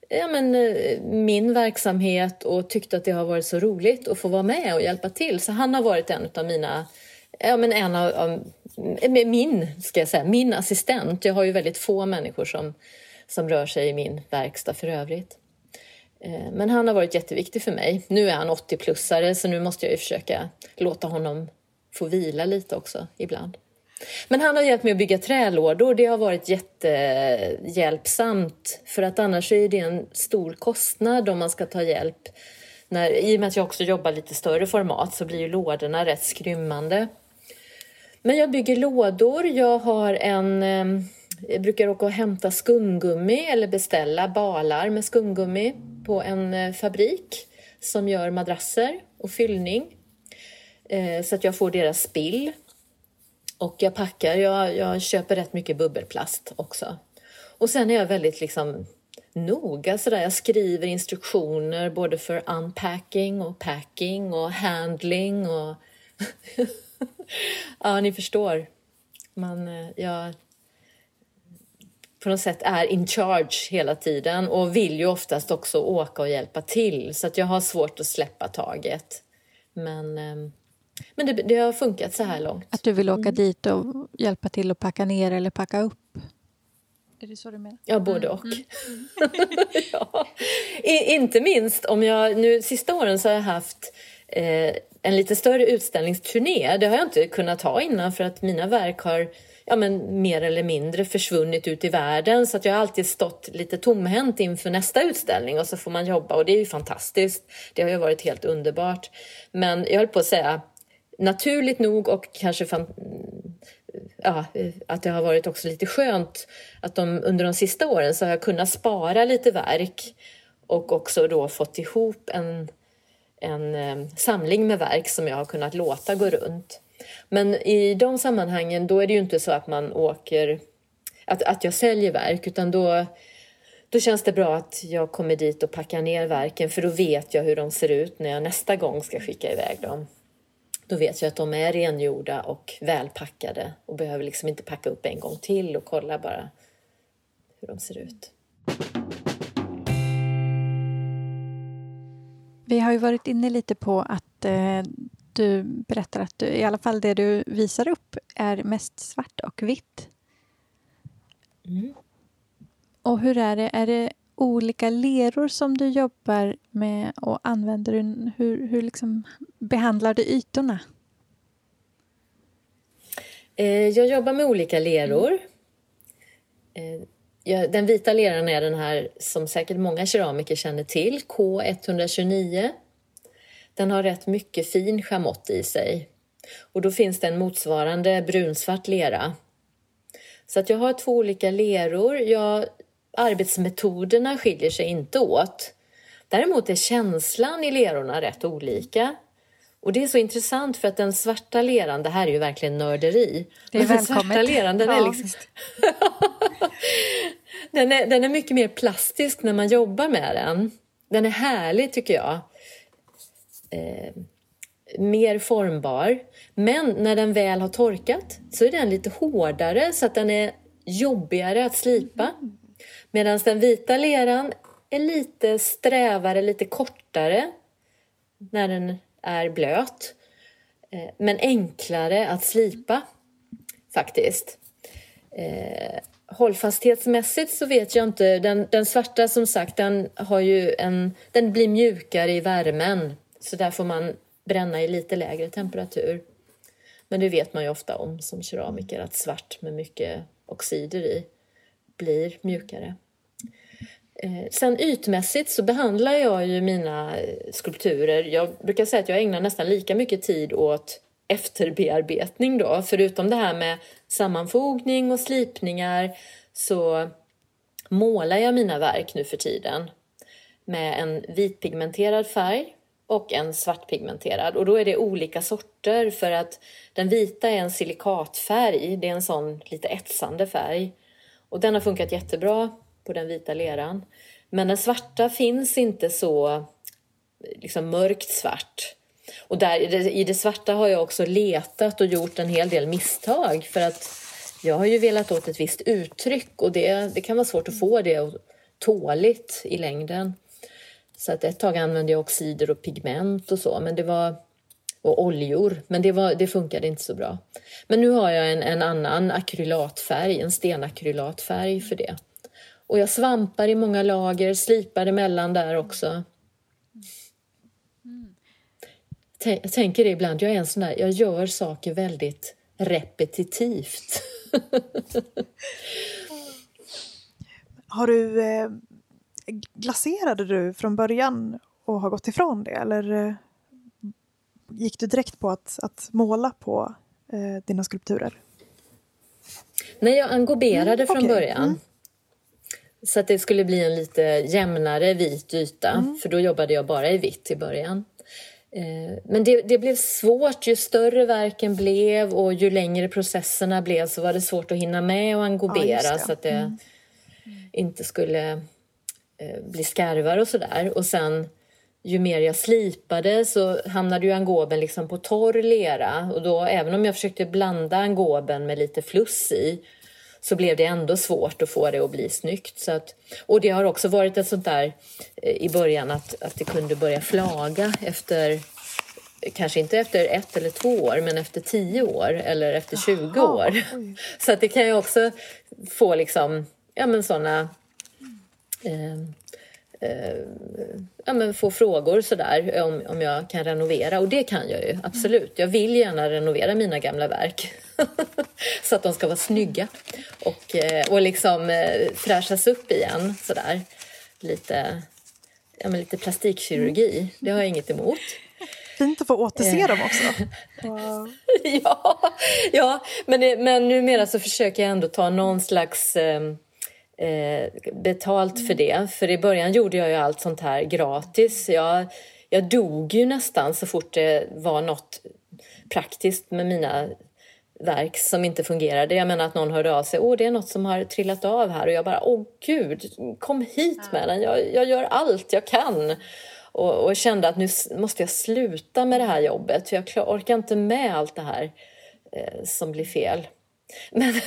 Speaker 3: ja, men, eh, min verksamhet och tyckt att det har varit så roligt att få vara med och hjälpa till. Så han har varit en av mina, ja men en av, av eh, min, ska jag säga, min assistent. Jag har ju väldigt få människor som, som rör sig i min verkstad för övrigt. Eh, men han har varit jätteviktig för mig. Nu är han 80-plussare så nu måste jag ju försöka låta honom få vila lite också ibland. Men han har hjälpt mig att bygga trälådor. Det har varit jättehjälpsamt för att annars är det en stor kostnad om man ska ta hjälp. När, I och med att jag också jobbar lite större format så blir ju lådorna rätt skrymmande. Men jag bygger lådor. Jag har en... Ehm, jag brukar åka och hämta skumgummi eller beställa balar med skumgummi på en eh, fabrik som gör madrasser och fyllning. Eh, så att jag får deras spill. Och jag packar, jag, jag köper rätt mycket bubbelplast också. Och sen är jag väldigt liksom noga sådär. Jag skriver instruktioner både för unpacking och packing och handling och... <laughs> <laughs> ja, ni förstår. Man, eh, jag på något sätt är in charge hela tiden och vill ju oftast också åka och hjälpa till så att jag har svårt att släppa taget. Men, eh, men det, det har funkat så här långt.
Speaker 1: Att du vill åka dit och hjälpa till att packa ner eller packa upp? Är det så du menar?
Speaker 3: Ja, både och. <laughs> ja. I, inte minst om jag... Nu sista åren så har jag haft eh, en lite större utställningsturné. Det har jag inte kunnat ha innan för att mina verk har ja, men, mer eller mindre försvunnit ut i världen. Så att jag har alltid stått lite tomhänt inför nästa utställning och så får man jobba och det är ju fantastiskt. Det har ju varit helt underbart. Men jag höll på att säga naturligt nog och kanske ja, att det har varit också lite skönt att de, under de sista åren så har jag kunnat spara lite verk och också då fått ihop en, en eh, samling med verk som jag har kunnat låta gå runt. Men i de sammanhangen då är det ju inte så att man åker, att, att jag säljer verk utan då, då känns det bra att jag kommer dit och packar ner verken för då vet jag hur de ser ut när jag nästa gång ska skicka iväg dem. Då vet jag att de är rengjorda och välpackade och behöver liksom inte packa upp en gång till och kolla bara hur de ser ut.
Speaker 1: Vi har ju varit inne lite på att eh, du berättar att du, i alla fall det du visar upp är mest svart och vitt.
Speaker 3: Mm.
Speaker 1: Och hur är det? Är det olika leror som du jobbar med och använder du? Hur, hur liksom behandlar du ytorna?
Speaker 3: Eh, Jag jobbar med olika leror. Den vita leran är den här som säkert många keramiker känner till, K129. Den har rätt mycket fin schamott i sig. Och då finns det en motsvarande brunsvart lera. Så att jag har två olika leror. Jag arbetsmetoderna skiljer sig inte åt. Däremot är känslan i lerorna rätt olika. Och det är så intressant för att den svarta leran, det här är ju verkligen nörderi.
Speaker 1: Det är <laughs>
Speaker 3: den svarta leran, den, är
Speaker 2: Ja,
Speaker 3: liksom, <laughs> den, är, den är mycket mer plastisk när man jobbar med den. Den är härlig tycker jag. Eh, mer formbar. Men när den väl har torkat så är den lite hårdare så att den är jobbigare att slipa. Medan den vita leran är lite strävare, lite kortare när den är blöt. Eh, men enklare att slipa faktiskt. Eh, hållfasthetsmässigt så vet jag inte. Den, den svarta som sagt, den, har ju en, den blir mjukare i värmen. Så där får man bränna i lite lägre temperatur. Men det vet man ju ofta om som keramiker att svart med mycket oxider i blir mjukare. Eh, sen ytmässigt så behandlar jag ju mina skulpturer. Jag brukar säga att jag ägnar nästan lika mycket tid åt efterbearbetning då. Förutom det här med sammanfogning och slipningar så målar jag mina verk nu för tiden med en vitpigmenterad färg och en svartpigmenterad. Och då är det olika sorter för att den vita är en silikatfärg. Det är en sån lite etsande färg. Och den har funkat jättebra på den vita leran. Men den svarta finns inte så liksom mörkt svart. Och där, i det- svarta har jag också letat och gjort en hel del misstag för att jag har ju velat åt ett visst uttryck och det, det kan vara svårt att få det tåligt i längden. Så att ett tag använde jag oxider och pigment och så, men det var och oljor, men det, var, det funkade inte så bra. Men nu har jag en, en annan akrylatfärg, en stenakrylatfärg för det. Och jag svampar i många lager, slipar emellan där också. Tän- Jag tänker det ibland, jag är en sån där, jag gör saker väldigt repetitivt. <laughs>
Speaker 2: Har du... Eh, glaserade du från början och har gått ifrån det? Eller eh, gick du direkt på att, att måla på eh, dina skulpturer?
Speaker 3: Nej, jag engoberade
Speaker 2: Mm,
Speaker 3: från början.
Speaker 2: Mm.
Speaker 3: Så att det skulle bli en lite jämnare vit yta,
Speaker 2: Mm.
Speaker 3: för då jobbade jag bara i vitt i början. Eh, Men det, det blev svårt, ju större verken blev och ju längre processerna blev så var det svårt att hinna med och
Speaker 2: Ja,
Speaker 3: engobera
Speaker 2: just det.
Speaker 3: så att det
Speaker 2: Mm.
Speaker 3: inte skulle eh, bli skarvar och sådär. Och sen ju mer jag slipade så hamnade ju angoben liksom på torr lera och då även om jag försökte blanda angoben med lite fluss i så blev det ändå svårt att få det att bli snyggt. Så att, och det har också varit ett sånt där eh, i början att, att det kunde börja flaga efter Kanske inte efter ett eller två år, men efter tio år eller efter 20
Speaker 2: Jaha,
Speaker 3: år. <laughs> Så att det kan ju också få liksom, ja men såna eh, ja, men få frågor sådär om, om jag kan renovera och det kan jag ju absolut. Jag vill gärna renovera mina gamla verk <laughs> så att de ska vara snygga och, eh, och liksom eh, fräschas upp igen sådär. Lite, ja, men lite plastikkirurgi, det har jag inget emot.
Speaker 2: Fint att få återse
Speaker 3: Eh.
Speaker 2: dem också. Wow. <laughs>
Speaker 3: ja, ja men, men numera så försöker jag ändå ta någon slags eh, eh, betalt för det. För i början gjorde jag ju allt sånt här gratis. Jag, jag dog ju nästan så fort det var något praktiskt med mina verk som inte fungerade. Jag menar att någon hörde av sig. Åh, det är något som har trillat av här. Och jag bara, åh gud, kom hit med den. Jag, jag gör allt jag kan. Och, och kände att nu måste jag sluta med det här jobbet. För jag orkar inte med allt det här eh, som blir fel. Men,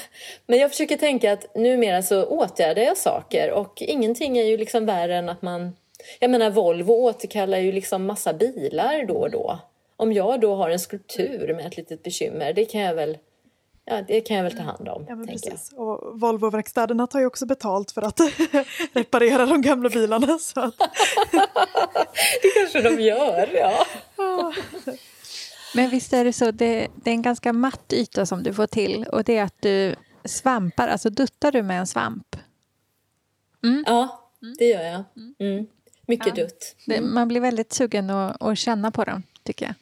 Speaker 3: men jag försöker tänka att numera så åtgärdar jag saker och ingenting är ju liksom värre än att man... Jag menar Volvo återkallar ju liksom massa bilar då och då. Om jag då har en skulptur med ett litet bekymmer, det kan jag väl, ja, det kan jag väl ta hand om.
Speaker 2: Ja,
Speaker 3: tänker jag.
Speaker 2: precis. Och Volvo-verkstäderna tar ju också betalt för att <laughs> reparera de gamla bilarna. Så att, <laughs>
Speaker 3: Det kanske de gör, ja.
Speaker 1: Men visst är det så, det, det är en ganska matt yta som du får till och det är att du svampar, alltså duttar du med en svamp.
Speaker 3: Ja, det gör jag. Mm. Mycket
Speaker 1: Ja.
Speaker 3: dutt.
Speaker 1: Det, man blir väldigt sugen att, att känna på dem, tycker jag.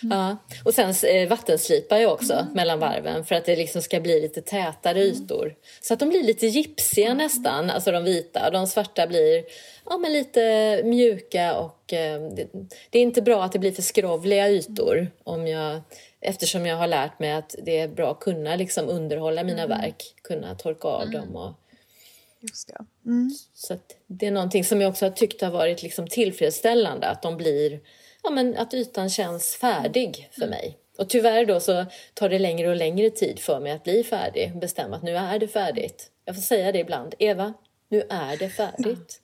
Speaker 3: Ja, och sen eh, vattenslipar jag också mm. mellan varven för att det liksom ska bli lite tätare mm. ytor. Så att de blir lite gipsiga mm. nästan, alltså de vita. De svarta blir ja, men lite mjuka och eh, det, det, är inte bra att det blir för skrovliga ytor om jag, eftersom jag har lärt mig att det är bra att kunna liksom underhålla mina mm. verk, kunna torka av dem och
Speaker 2: Just det. Mm.
Speaker 3: Så det är någonting som jag också har tyckt har varit liksom tillfredsställande, att de blir ja, men att ytan känns färdig för mig. Och tyvärr då så tar det längre och längre tid för mig att bli färdig bestämma att nu är det färdigt. Jag får säga det ibland. Eva, nu är det färdigt.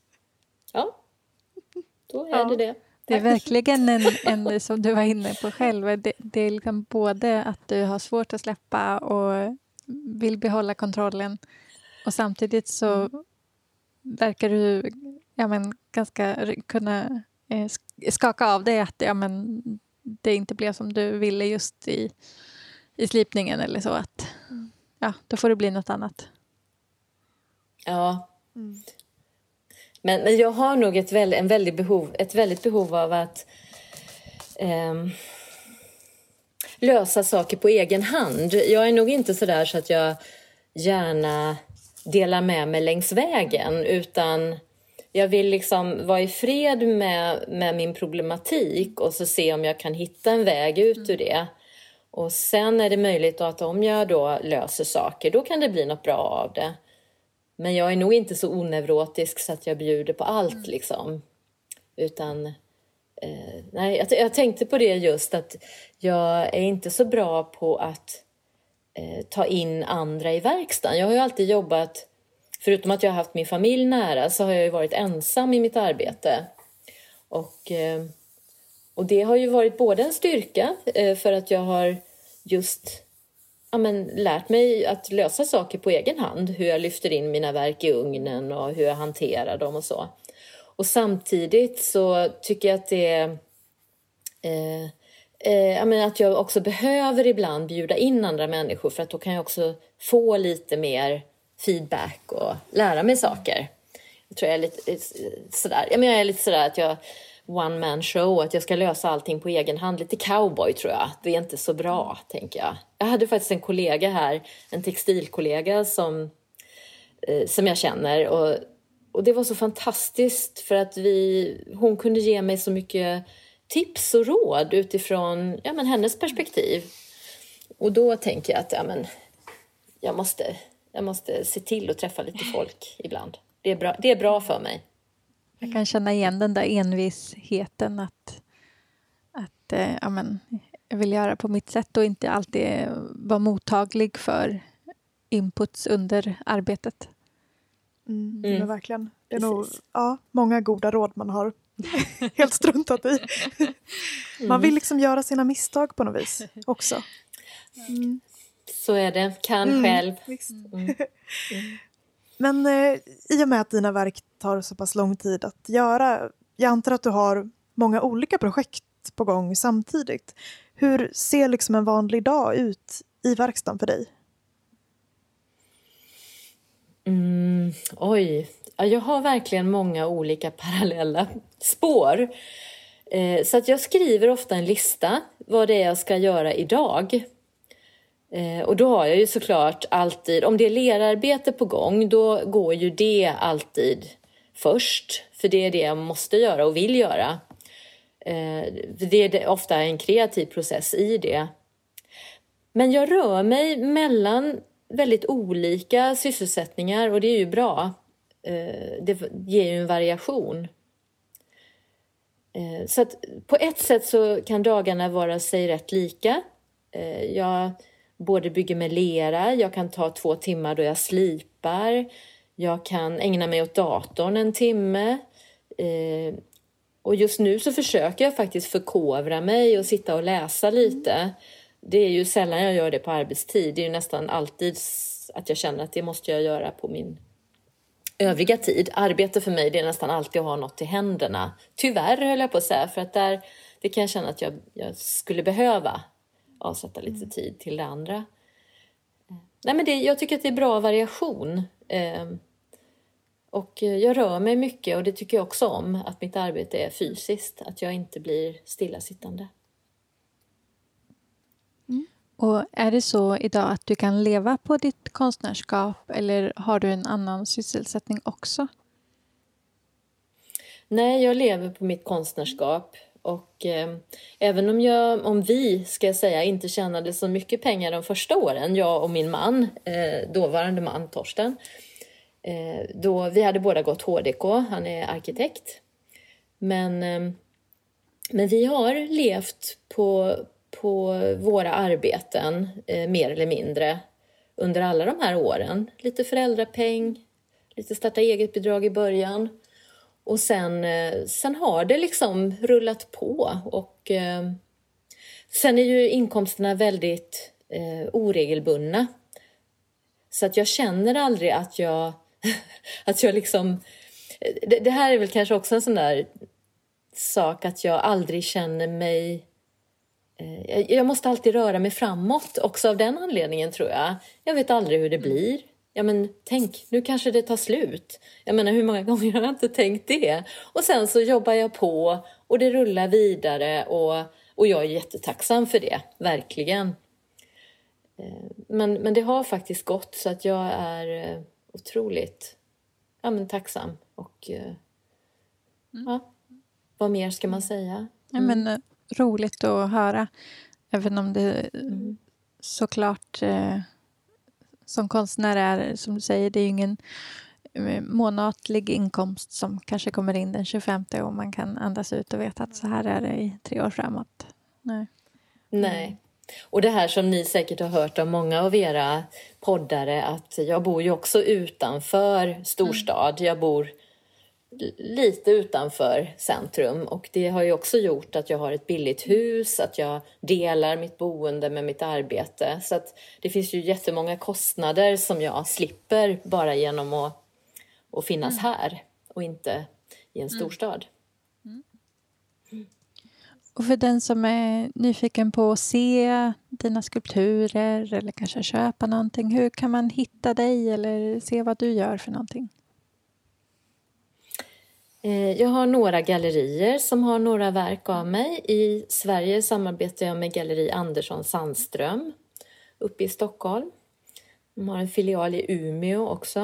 Speaker 3: Då är ja. det det.
Speaker 1: Det är verkligen en, <laughs> en, som du var inne på själv, det, det är liksom både att du har svårt att släppa och vill behålla kontrollen och samtidigt så mm. verkar du ja, men, ganska kunna eh, skaka av dig att ja, men, det inte blev som du ville just i, i slipningen eller så. att mm. ja, Då får det bli något annat.
Speaker 3: Ja. Mm. Men, men jag har nog ett, väl, en väldigt behov, ett väldigt behov av att eh, lösa saker på egen hand. Jag är nog inte så där så att jag gärna delar med mig längs vägen utan jag vill liksom vara i fred med, med min problematik och så se om jag kan hitta en väg ut ur det. Och sen är det möjligt att om jag då löser saker, då kan det bli något bra av det. Men jag är nog inte så oneurotisk så att jag bjuder på allt mm. liksom. Utan, eh, nej, jag, jag, tänkte på det just att jag är inte så bra på att eh, ta in andra i verkstaden. Jag har ju alltid jobbat förutom att jag har haft min familj nära så har jag ju varit ensam i mitt arbete. Och, eh, och det har ju varit både en styrka eh, för att jag har just ja, men, lärt mig att lösa saker på egen hand. Hur jag lyfter in mina verk i ugnen och hur jag hanterar dem och så. Och samtidigt så tycker jag att det eh, eh, jag att jag också behöver ibland bjuda in andra människor för att då kan jag också få lite mer feedback och lära mig saker. Jag tror jag är lite eh, sådär, jag, menar, jag är lite sådär att jag one man show, att jag ska lösa allting på egen hand. Lite cowboy tror jag. Det är inte så bra, tänker jag. Jag hade faktiskt en kollega här, en textilkollega som, eh, som jag känner och, och det var så fantastiskt för att vi, hon kunde ge mig så mycket tips och råd utifrån ja, men hennes perspektiv. Och då tänker jag att ja, men, jag måste jag måste se till att träffa lite folk ibland. Det är bra, det är bra för mig.
Speaker 1: Jag kan känna igen den där envisheten att, att eh, ja, men, jag vill göra på mitt sätt och inte alltid vara mottaglig för inputs under arbetet.
Speaker 2: Mm, mm. verkligen. Det är Precis. nog ja, många goda råd man har <laughs> helt struntat i. Man vill liksom göra sina misstag på något vis också.
Speaker 3: Mm. Så är det, kan mm, själv.
Speaker 2: Men eh, i och med att dina verk tar så pass lång tid att göra, jag antar att du har många olika projekt på gång samtidigt. Hur ser liksom en vanlig dag ut i verkstaden för dig?
Speaker 3: Mm, oj, jag har verkligen många olika <laughs> parallella spår. Eh, så att jag skriver ofta en lista vad det är jag ska göra idag. Eh, och då har jag ju såklart alltid, om det är lerarbete på gång, då går ju det alltid först. För det är det jag måste göra och vill göra. Eh, det är ofta en kreativ process i det. Men jag rör mig mellan väldigt olika sysselsättningar och det är ju bra. Eh, det ger ju en variation. Så att på ett sätt så kan dagarna vara sig rätt lika. Jag både bygger med lera, jag kan ta två timmar då jag slipar, jag kan ägna mig åt datorn en timme. Eh, och just nu så försöker jag faktiskt förkovra mig och sitta och läsa lite. Det är ju sällan jag gör det på arbetstid, det är nästan alltid att jag känner att det måste jag göra på min övriga tid. Arbete för mig det är nästan alltid att ha något i händerna. Tyvärr höll jag på att säga, för att där, det kan jag känna att jag, jag skulle behöva avsätta lite mm. tid till det andra. Nej, men det, jag tycker att det är bra variation. Eh, och jag rör mig mycket och det tycker jag också om, att mitt arbete är fysiskt, att jag inte blir stillasittande.
Speaker 1: Och är det så idag att du kan leva på ditt konstnärskap eller har du en annan sysselsättning också?
Speaker 3: Nej, jag lever på mitt konstnärskap. Och eh, även om jag, om vi, ska jag säga, inte tjänade så mycket pengar de första åren, jag och min man, eh, dåvarande man Torsten, eh, då vi hade båda gått HDK, han är arkitekt. Men, eh, men vi har levt på, på våra arbeten, eh, mer eller mindre, under alla de här åren. Lite föräldrapeng, lite starta eget-bidrag i början. Och sen, eh, sen har det liksom rullat på och eh, sen är ju inkomsterna väldigt eh, oregelbundna. Så att jag känner aldrig att jag, <laughs> att jag liksom... Det, det, här är väl kanske också en sån där sak att jag aldrig känner mig... Eh, jag måste alltid röra mig framåt, också av den anledningen tror jag. Jag vet aldrig hur det blir. Ja men tänk, nu kanske det tar slut. Jag menar hur många <laughs> gånger har jag inte tänkt det? Och sen så jobbar jag på och det rullar vidare och, och jag är jättetacksam för det, verkligen. Eh, men, men det har faktiskt gått så att jag är eh, otroligt ja, men tacksam och eh, mm. ja, vad mer ska man säga? Mm.
Speaker 1: Ja, men, roligt att höra, även om det mm. såklart eh, som konstnär är, som du säger, det är ju ingen eh, månatlig inkomst som kanske kommer in den 25 och man kan andas ut och veta att så här är det i tre år framåt. Nej.
Speaker 3: Nej. Och det här som ni säkert har hört av många av era poddare att jag bor ju också utanför storstad. Jag bor lite utanför centrum och det har ju också gjort att jag har ett billigt hus, att jag delar mitt boende med mitt arbete. Så att det finns ju jättemånga kostnader som jag slipper bara genom att, att finnas mm. här och inte i en mm. storstad. Mm.
Speaker 1: Och för den som är nyfiken på att se dina skulpturer eller kanske köpa någonting, hur kan man hitta dig eller se vad du gör för någonting?
Speaker 3: Eh, jag har några gallerier som har några verk av mig. I Sverige samarbetar jag med Galleri Andersson Sandström uppe i Stockholm. De har en filial i Umeå också.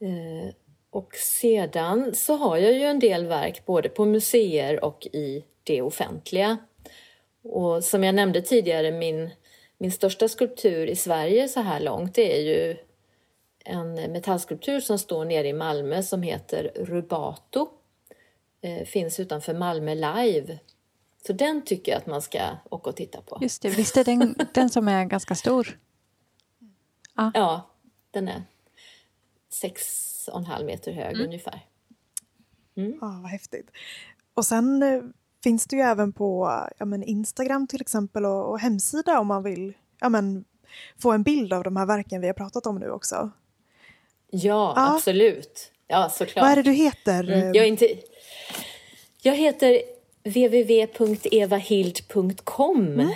Speaker 3: Eh, och sedan så har jag ju en del verk både på museer och i det offentliga. Och som jag nämnde tidigare, min, min största skulptur i Sverige så här långt det är ju en metallskulptur som står nere i Malmö som heter Rubato. Eh, finns utanför Malmö Live. Så den tycker jag att man ska åka och titta på.
Speaker 1: Just det, visst är den, den som är ganska stor?
Speaker 3: Ja, ja den är sex och en halv meter hög mm. ungefär.
Speaker 2: Mm. Ja, vad häftigt. Och sen eh, finns det ju även på ja, men Instagram till exempel och, och hemsida om man vill ja, men, få en bild av de här verken vi har pratat om nu också.
Speaker 3: Ja, ja, absolut. Ja, såklart.
Speaker 2: Vad är det du heter?
Speaker 3: Mm. Jag, inte... jag heter www.evahild.com mm.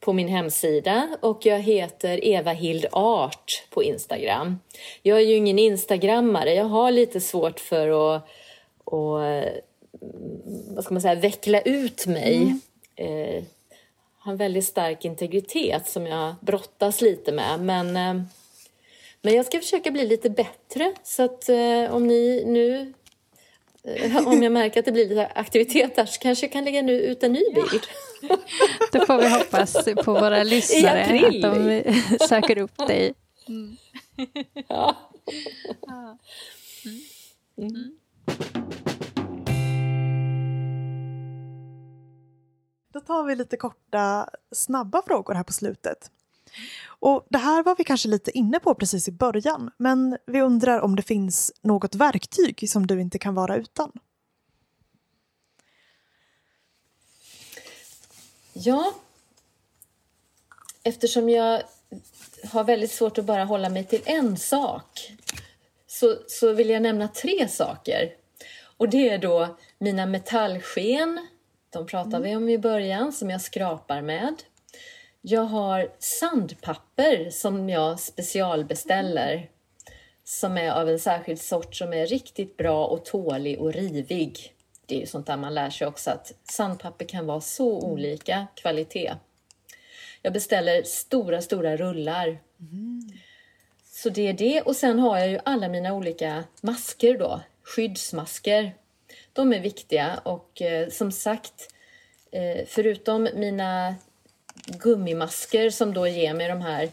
Speaker 3: på min hemsida och jag heter Evahild Art på Instagram. Jag är ju ingen instagrammare. Jag har lite svårt för att, att vad ska man säga, veckla ut mig. Mm. Eh, har en väldigt stark integritet som jag brottas lite med. Men eh, men jag ska försöka bli lite bättre så att eh, om ni nu eh, om jag märker att det blir lite aktivitet där så kanske jag kan lägga nu ut en ny bild.
Speaker 1: Ja. <laughs> Då får vi hoppas på våra lyssnare att de söker upp dig. Mm. <laughs> Ja.
Speaker 2: Mm. Mm. Då tar vi lite korta, snabba frågor här på slutet. Och Det här var vi kanske lite inne på precis i början, men vi undrar om det finns något verktyg som du inte kan vara utan?
Speaker 3: Ja, eftersom jag har väldigt svårt att bara hålla mig till en sak så, så vill jag nämna tre saker. Och det är då mina metallsken, de pratade mm. vi om i början, som jag skrapar med. Jag har sandpapper som jag specialbeställer som är av en särskild sort som är riktigt bra och tålig och rivig. Det är ju sånt där man lär sig också att sandpapper kan vara så olika kvalitet. Jag beställer stora, stora rullar. Så det är det. Och sen har jag ju alla mina olika masker då. Skyddsmasker. De är viktiga och eh, som sagt, eh, förutom mina gummimasker som då ger mig de här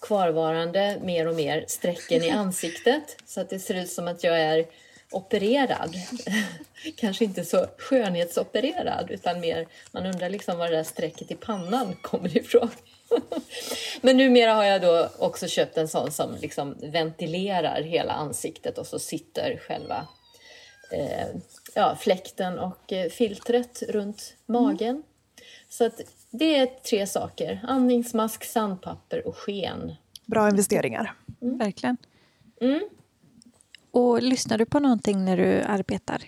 Speaker 3: kvarvarande mer och mer strecken i <laughs> ansiktet så att det ser ut som att jag är opererad. <laughs> Kanske inte så skönhetsopererad utan mer man undrar liksom var det där strecket i pannan kommer ifrån. <laughs> Men numera har jag då också köpt en sån som liksom ventilerar hela ansiktet och så sitter själva eh, ja, fläkten och eh, filtret runt magen. Så att det är tre saker. Andningsmask, sandpapper och sken.
Speaker 2: Bra investeringar.
Speaker 1: Mm. Verkligen. Mm. Och lyssnar du på någonting när du arbetar?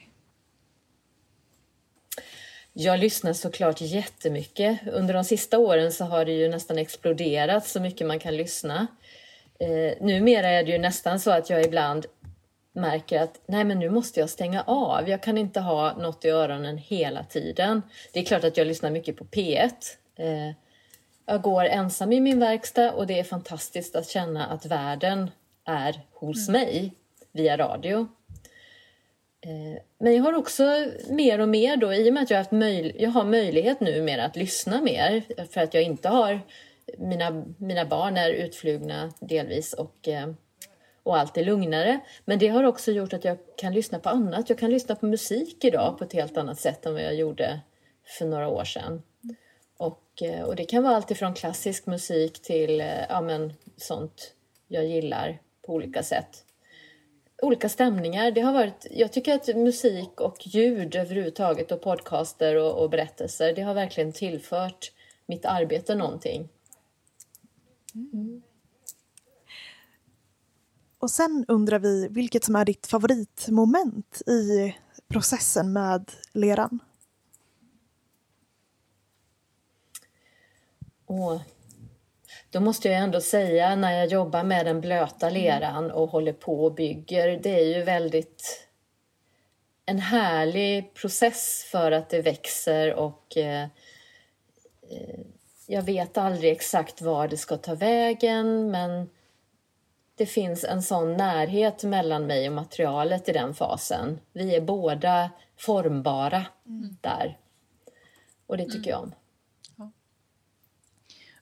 Speaker 3: Jag lyssnar såklart jättemycket. Under de sista åren så har det ju nästan exploderat så mycket man kan lyssna. Eh, numera är det ju nästan så att jag ibland märker att nej men nu måste jag stänga av. Jag kan inte ha något i öronen hela tiden. Det är klart att jag lyssnar mycket på P1. Eh, jag går ensam i min verkstad och det är fantastiskt att känna att världen är hos mm. mig via radio. Eh, men jag har också mer och mer då, i och med att jag har, haft möj jag har möjlighet numera att lyssna mer för att jag inte har mina, mina barn är utflugna delvis och, eh, och allt är lugnare. Men det har också gjort att jag kan lyssna på annat. Jag kan lyssna på musik idag på ett helt annat sätt än vad jag gjorde för några år sedan. Och, eh, och det kan vara allt ifrån klassisk musik till eh, ja, men, sånt jag gillar på olika sätt olika stämningar. Det har varit, jag tycker att musik och ljud överhuvudtaget och podcaster och, och berättelser, det har verkligen tillfört mitt arbete någonting. Mm.
Speaker 2: Och sen undrar vi vilket som är ditt favoritmoment i processen med leran?
Speaker 3: Och då måste jag ändå säga när jag jobbar med den blöta leran och håller på och bygger, det är ju väldigt en härlig process för att det växer och eh, eh, jag vet aldrig exakt var det ska ta vägen men det finns en sån närhet mellan mig och materialet i den fasen. Vi är båda formbara mm. där. Och det tycker mm. jag om.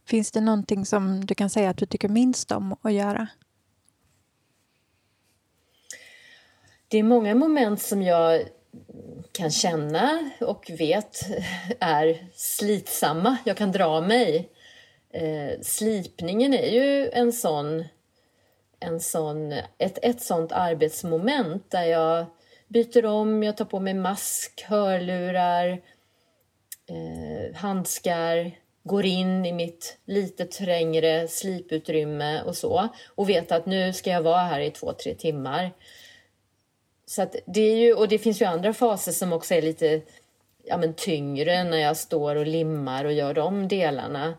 Speaker 1: Finns det någonting som du kan säga att du tycker minst om att göra?
Speaker 3: Det är många moment som jag kan känna och vet är slitsamma. Jag kan dra mig. Eh, slipningen är ju en sån, en sån, ett, ett sånt arbetsmoment där jag byter om, jag tar på mig mask, hörlurar, eh, handskar, går in i mitt lite trängre sliputrymme och så och vet att nu ska jag vara här i två, tre timmar. Så att det är ju, och det finns ju andra faser som också är lite ja, men tyngre när jag står och limmar och gör de delarna.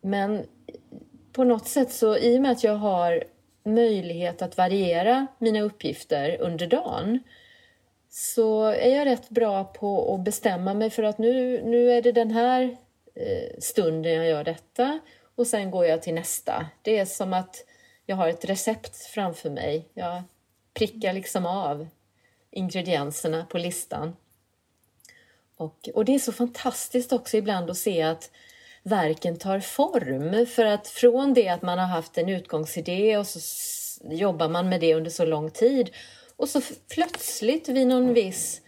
Speaker 3: Men på något sätt så i och med att jag har möjlighet att variera mina uppgifter under dagen så är jag rätt bra på att bestämma mig för att nu, nu är det den här eh, stunden jag gör detta och sen går jag till nästa. Det är som att jag har ett recept framför mig. Jag prickar liksom av ingredienserna på listan. Och, och det är så fantastiskt också ibland att se att verken tar form. För att från det att man har haft en utgångsidé och så jobbar man med det under så lång tid och så plötsligt vid någon viss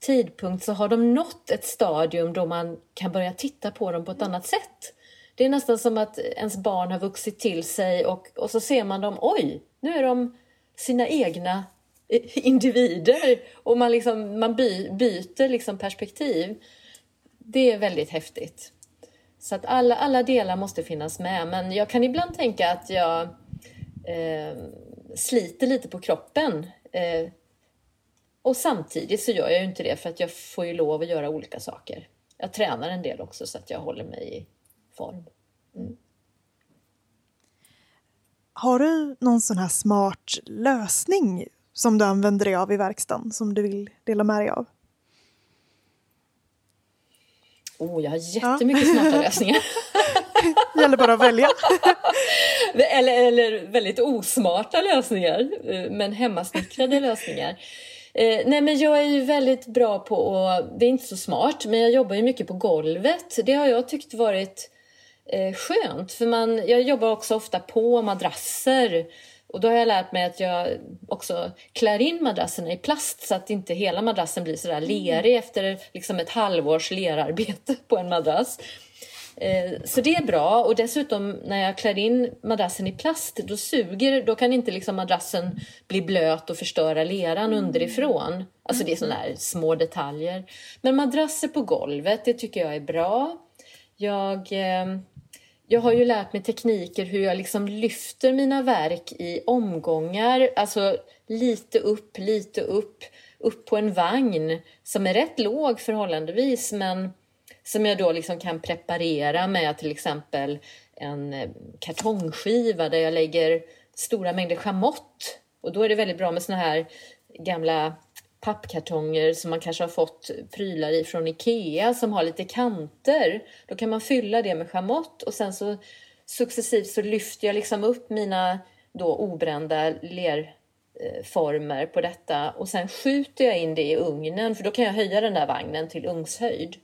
Speaker 3: tidpunkt så har de nått ett stadium då man kan börja titta på dem på ett annat sätt. Det är nästan som att ens barn har vuxit till sig och, och så ser man dem, oj, nu är de sina egna eh, <laughs> individer och man, liksom, man by, byter liksom perspektiv. Det är väldigt häftigt. Så att alla, alla delar måste finnas med, men jag kan ibland tänka att jag eh, sliter lite på kroppen Eh, och samtidigt så gör jag ju inte det för att jag får ju lov att göra olika saker. Jag tränar en del också så att jag håller mig i form. Mm.
Speaker 2: Har du någon sån här smart lösning som du använder dig av i verkstaden som du vill dela med dig av?
Speaker 3: Oh, jag har jättemycket ja. smarta <laughs> lösningar.
Speaker 2: Det gäller bara att välja. <laughs>
Speaker 3: eller, eller väldigt osmarta lösningar, eh, men hemmasnickrade <laughs> lösningar. Eh, nej men jag är ju väldigt bra på att, det är inte så smart, men jag jobbar ju mycket på golvet. Det har jag tyckt varit eh, skönt, för man, jag jobbar också ofta på madrasser. Och då har jag lärt mig att jag också klär in madrasserna i plast så att inte hela madrassen blir sådär lerig mm. efter liksom ett halvårs lerarbete på en madrass. Eh, så det är bra och dessutom när jag klär in madrassen i plast då suger, då kan inte liksom madrassen bli blöt och förstöra leran mm. underifrån. Alltså det är sådana här små detaljer. Men madrasser på golvet, det tycker jag är bra. Jag, eh, jag har ju lärt mig tekniker hur jag liksom lyfter mina verk i omgångar, alltså lite upp, lite upp, upp på en vagn som är rätt låg förhållandevis men som jag då liksom kan preparera med till exempel en eh, kartongskiva där jag lägger stora mängder chamott. Och då är det väldigt bra med såna här gamla pappkartonger som man kanske har fått prylar i från Ikea som har lite kanter. Då kan man fylla det med schamott och sen så successivt så lyfter jag liksom upp mina då obrända lerformer på detta och sen skjuter jag in det i ugnen för då kan jag höja den där vagnen till ugnshöjd.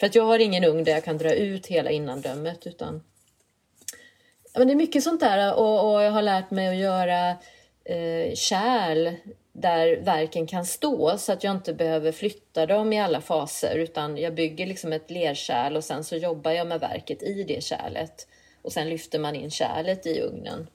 Speaker 3: För att jag har ingen ugn där jag kan dra ut hela innandömet utan ja, men det är mycket sånt där och, och jag har lärt mig att göra eh, kärl där verken kan stå så att jag inte behöver flytta dem i alla faser utan jag bygger liksom ett lerkärl och sen så jobbar jag med verket i det kärlet och sen lyfter man in kärlet i ugnen.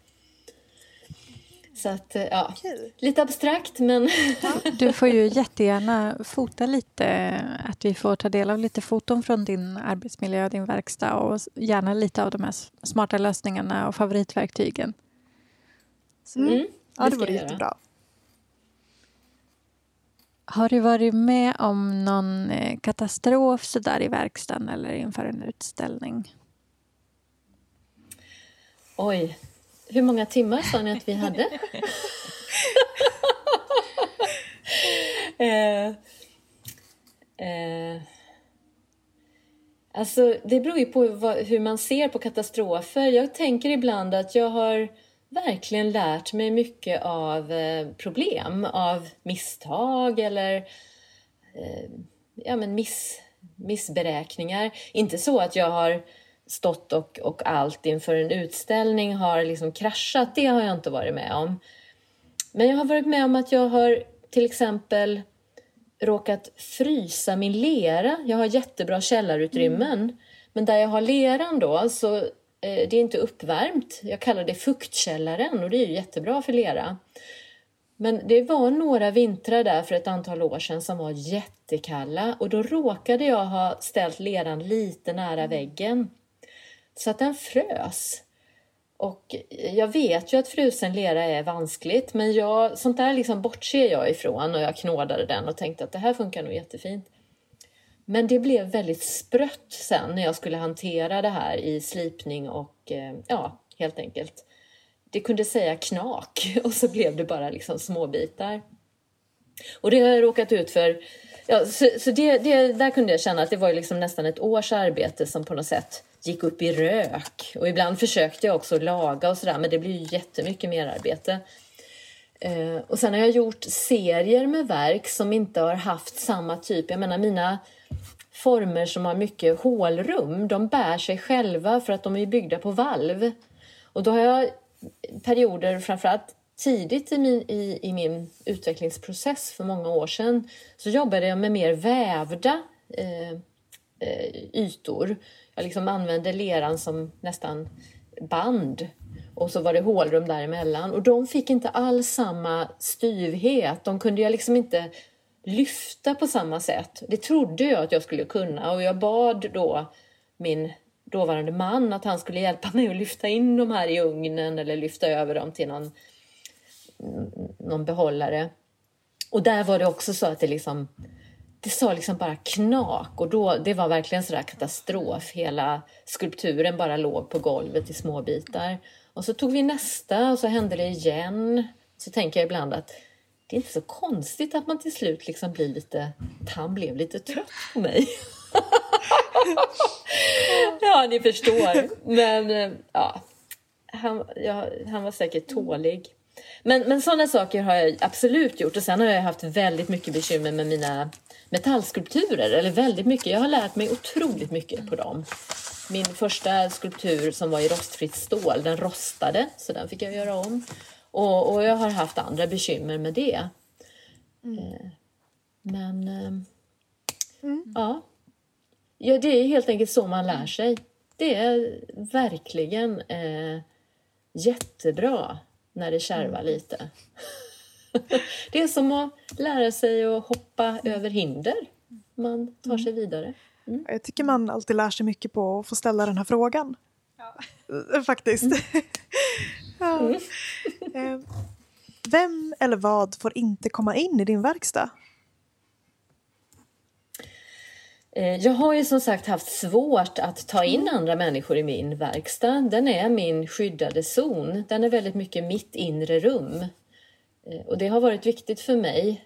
Speaker 3: Så att, eh, ja, Kul. lite abstrakt men... <laughs>
Speaker 1: Du får ju jättegärna fota lite, att vi får ta del av lite foton från din arbetsmiljö, din verkstad och gärna lite av de här smarta lösningarna och favoritverktygen.
Speaker 2: Mm. Mm. Ja, det vore jättebra.
Speaker 1: Har du varit med om någon eh, katastrof så där i verkstaden eller inför en utställning?
Speaker 3: Oj, hur många timmar sa ni att vi hade? <laughs> eh, eh, alltså, det beror ju på vad, hur man ser på katastrofer. Jag tänker ibland att jag har verkligen lärt mig mycket av eh, problem, av misstag eller eh, ja, men miss, missberäkningar. Inte så att jag har stått och, och allt inför en utställning har liksom kraschat, det har jag inte varit med om. Men jag har varit med om att jag har till exempel råkat frysa min lera. Jag har jättebra källarutrymmen. Mm. Men där jag har leran då, så det är inte uppvärmt. Jag kallar det fuktkällaren och det är ju jättebra för lera. Men det var några vintrar där för ett antal år sedan som var jättekalla och då råkade jag ha ställt leran lite nära väggen så att den frös. Och jag vet ju att frusen lera är vanskligt men jag, sånt där liksom bortser jag ifrån och jag knådade den och tänkte att det här funkar nog jättefint. Men det blev väldigt sprött sen när jag skulle hantera det här i slipning och eh, ja, helt enkelt. Det kunde säga knak <laughs> och så blev det bara liksom småbitar. Och det har jag råkat ut för. Ja, så så det, det, där kunde jag känna att det var liksom nästan ett års arbete som på något sätt gick upp i rök. Och ibland försökte jag också laga och sådär men det blir ju jättemycket mer arbete. Eh, och sen har jag gjort serier med verk som inte har haft samma typ. Jag menar mina former som har mycket hålrum, de bär sig själva för att de är byggda på valv. Och då har jag perioder, framförallt tidigt i min, i, i min utvecklingsprocess för många år sedan, så jobbade jag med mer vävda eh, eh ytor jag liksom använde leran som nästan band och så var det hålrum däremellan och de fick inte alls samma styvhet. De kunde jag liksom inte lyfta på samma sätt. Det trodde jag att jag skulle kunna och jag bad då min dåvarande man att han skulle hjälpa mig att lyfta in de här i ugnen eller lyfta över dem till någon, någon behållare. Och där var det också så att det liksom det sa liksom bara knak och då, det var verkligen sådär katastrof. Hela skulpturen bara låg på golvet i små bitar. Och så tog vi nästa och så hände det igen. Så tänker jag ibland att det är inte så konstigt att man till slut liksom blir lite, han blev lite trött på mig. <laughs> ja, ni förstår. Men eh, ja, han, ja, han var säkert tålig. Men, men sådana saker har jag absolut gjort. Och sen har jag haft väldigt mycket bekymmer med mina metallskulpturer. Eller väldigt mycket. Jag har lärt mig otroligt mycket på dem. Min första skulptur som var i rostfritt stål, den rostade. Så den fick jag göra om. Och, och jag har haft andra bekymmer med det. Mm. Men... Mm. Ja. ja. Det är helt enkelt så man lär sig. Det är verkligen eh, jättebra när det kärvar mm. lite. <laughs> det är som att lära sig att hoppa över hinder. Man tar sig vidare.
Speaker 2: Mm. Jag tycker man alltid lär sig mycket på att få ställa den här frågan. Ja. Eh, <laughs> faktiskt. <laughs> Mm. ja. <laughs> vem eller vad får inte komma in i din verkstad?
Speaker 3: Eh, jag har ju som sagt haft svårt att ta in mm. andra människor i min verkstad. Den är min skyddade zon. Den är väldigt mycket mitt inre rum. Eh, och det har varit viktigt för mig.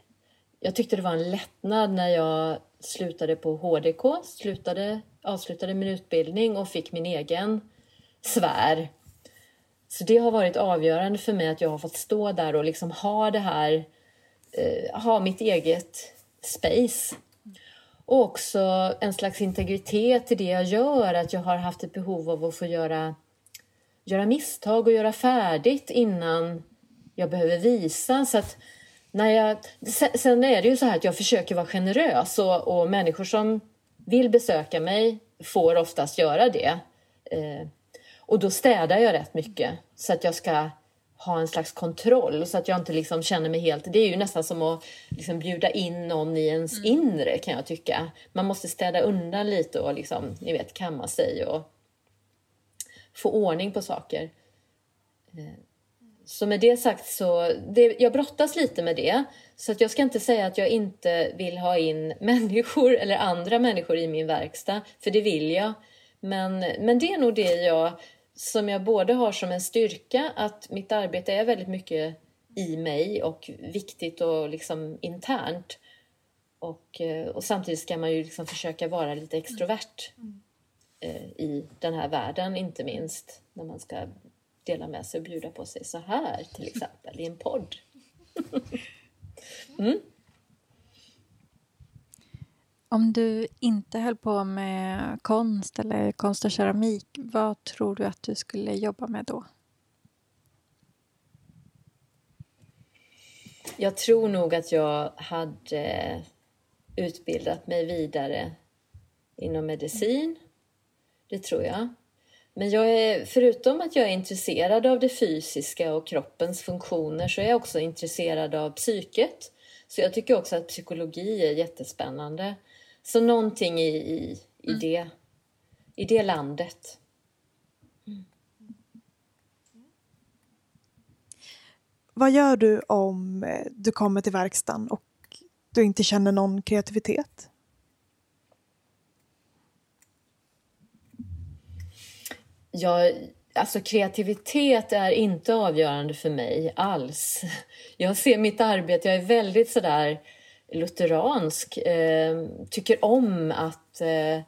Speaker 3: Jag tyckte det var en lättnad när jag slutade på HDK, slutade, avslutade min utbildning och fick min egen sfär. Så det har varit avgörande för mig att jag har fått stå där och liksom ha det här, eh, ha mitt eget space. Och också en slags integritet i det jag gör, att jag har haft ett behov av att få göra, göra misstag och göra färdigt innan jag behöver visa. Så att när jag, sen är det ju så här att jag försöker vara generös och, och människor som vill besöka mig får oftast göra det. Eh, och då städar jag rätt mycket så att jag ska ha en slags kontroll så att jag inte liksom känner mig helt... Det är ju nästan som att liksom bjuda in någon i ens mm. inre kan jag tycka. Man måste städa undan lite och liksom, ni vet, kamma sig och få ordning på saker. Eh, så med det sagt så, det, jag brottas lite med det. Så att jag ska inte säga att jag inte vill ha in <laughs> människor eller andra människor i min verkstad, för det vill jag. Men, men det är nog det jag, som jag både har som en styrka, att mitt arbete är väldigt mycket i mig och viktigt och liksom internt. Och, eh, och samtidigt ska man ju liksom försöka vara lite extrovert mm. eh, i den här världen, inte minst när man ska dela med sig och bjuda på sig så här till exempel i en podd. <laughs> mm.
Speaker 1: Om du inte höll på med konst eller konst och keramik, vad tror du att du skulle jobba med då?
Speaker 3: Jag tror nog att jag hade utbildat mig vidare inom medicin. Det tror jag. Men jag är, förutom att jag är intresserad av det fysiska och kroppens funktioner så är jag också intresserad av psyket. Så jag tycker också att psykologi är jättespännande. Så någonting i, i, i, mm. det, i det landet. Mm.
Speaker 2: Vad gör du om eh, du kommer till verkstaden och du inte känner någon kreativitet?
Speaker 3: jag, alltså kreativitet är inte avgörande för mig alls. <laughs> Jag ser mitt arbete, jag är väldigt sådär lutheransk, eh, tycker om att eh,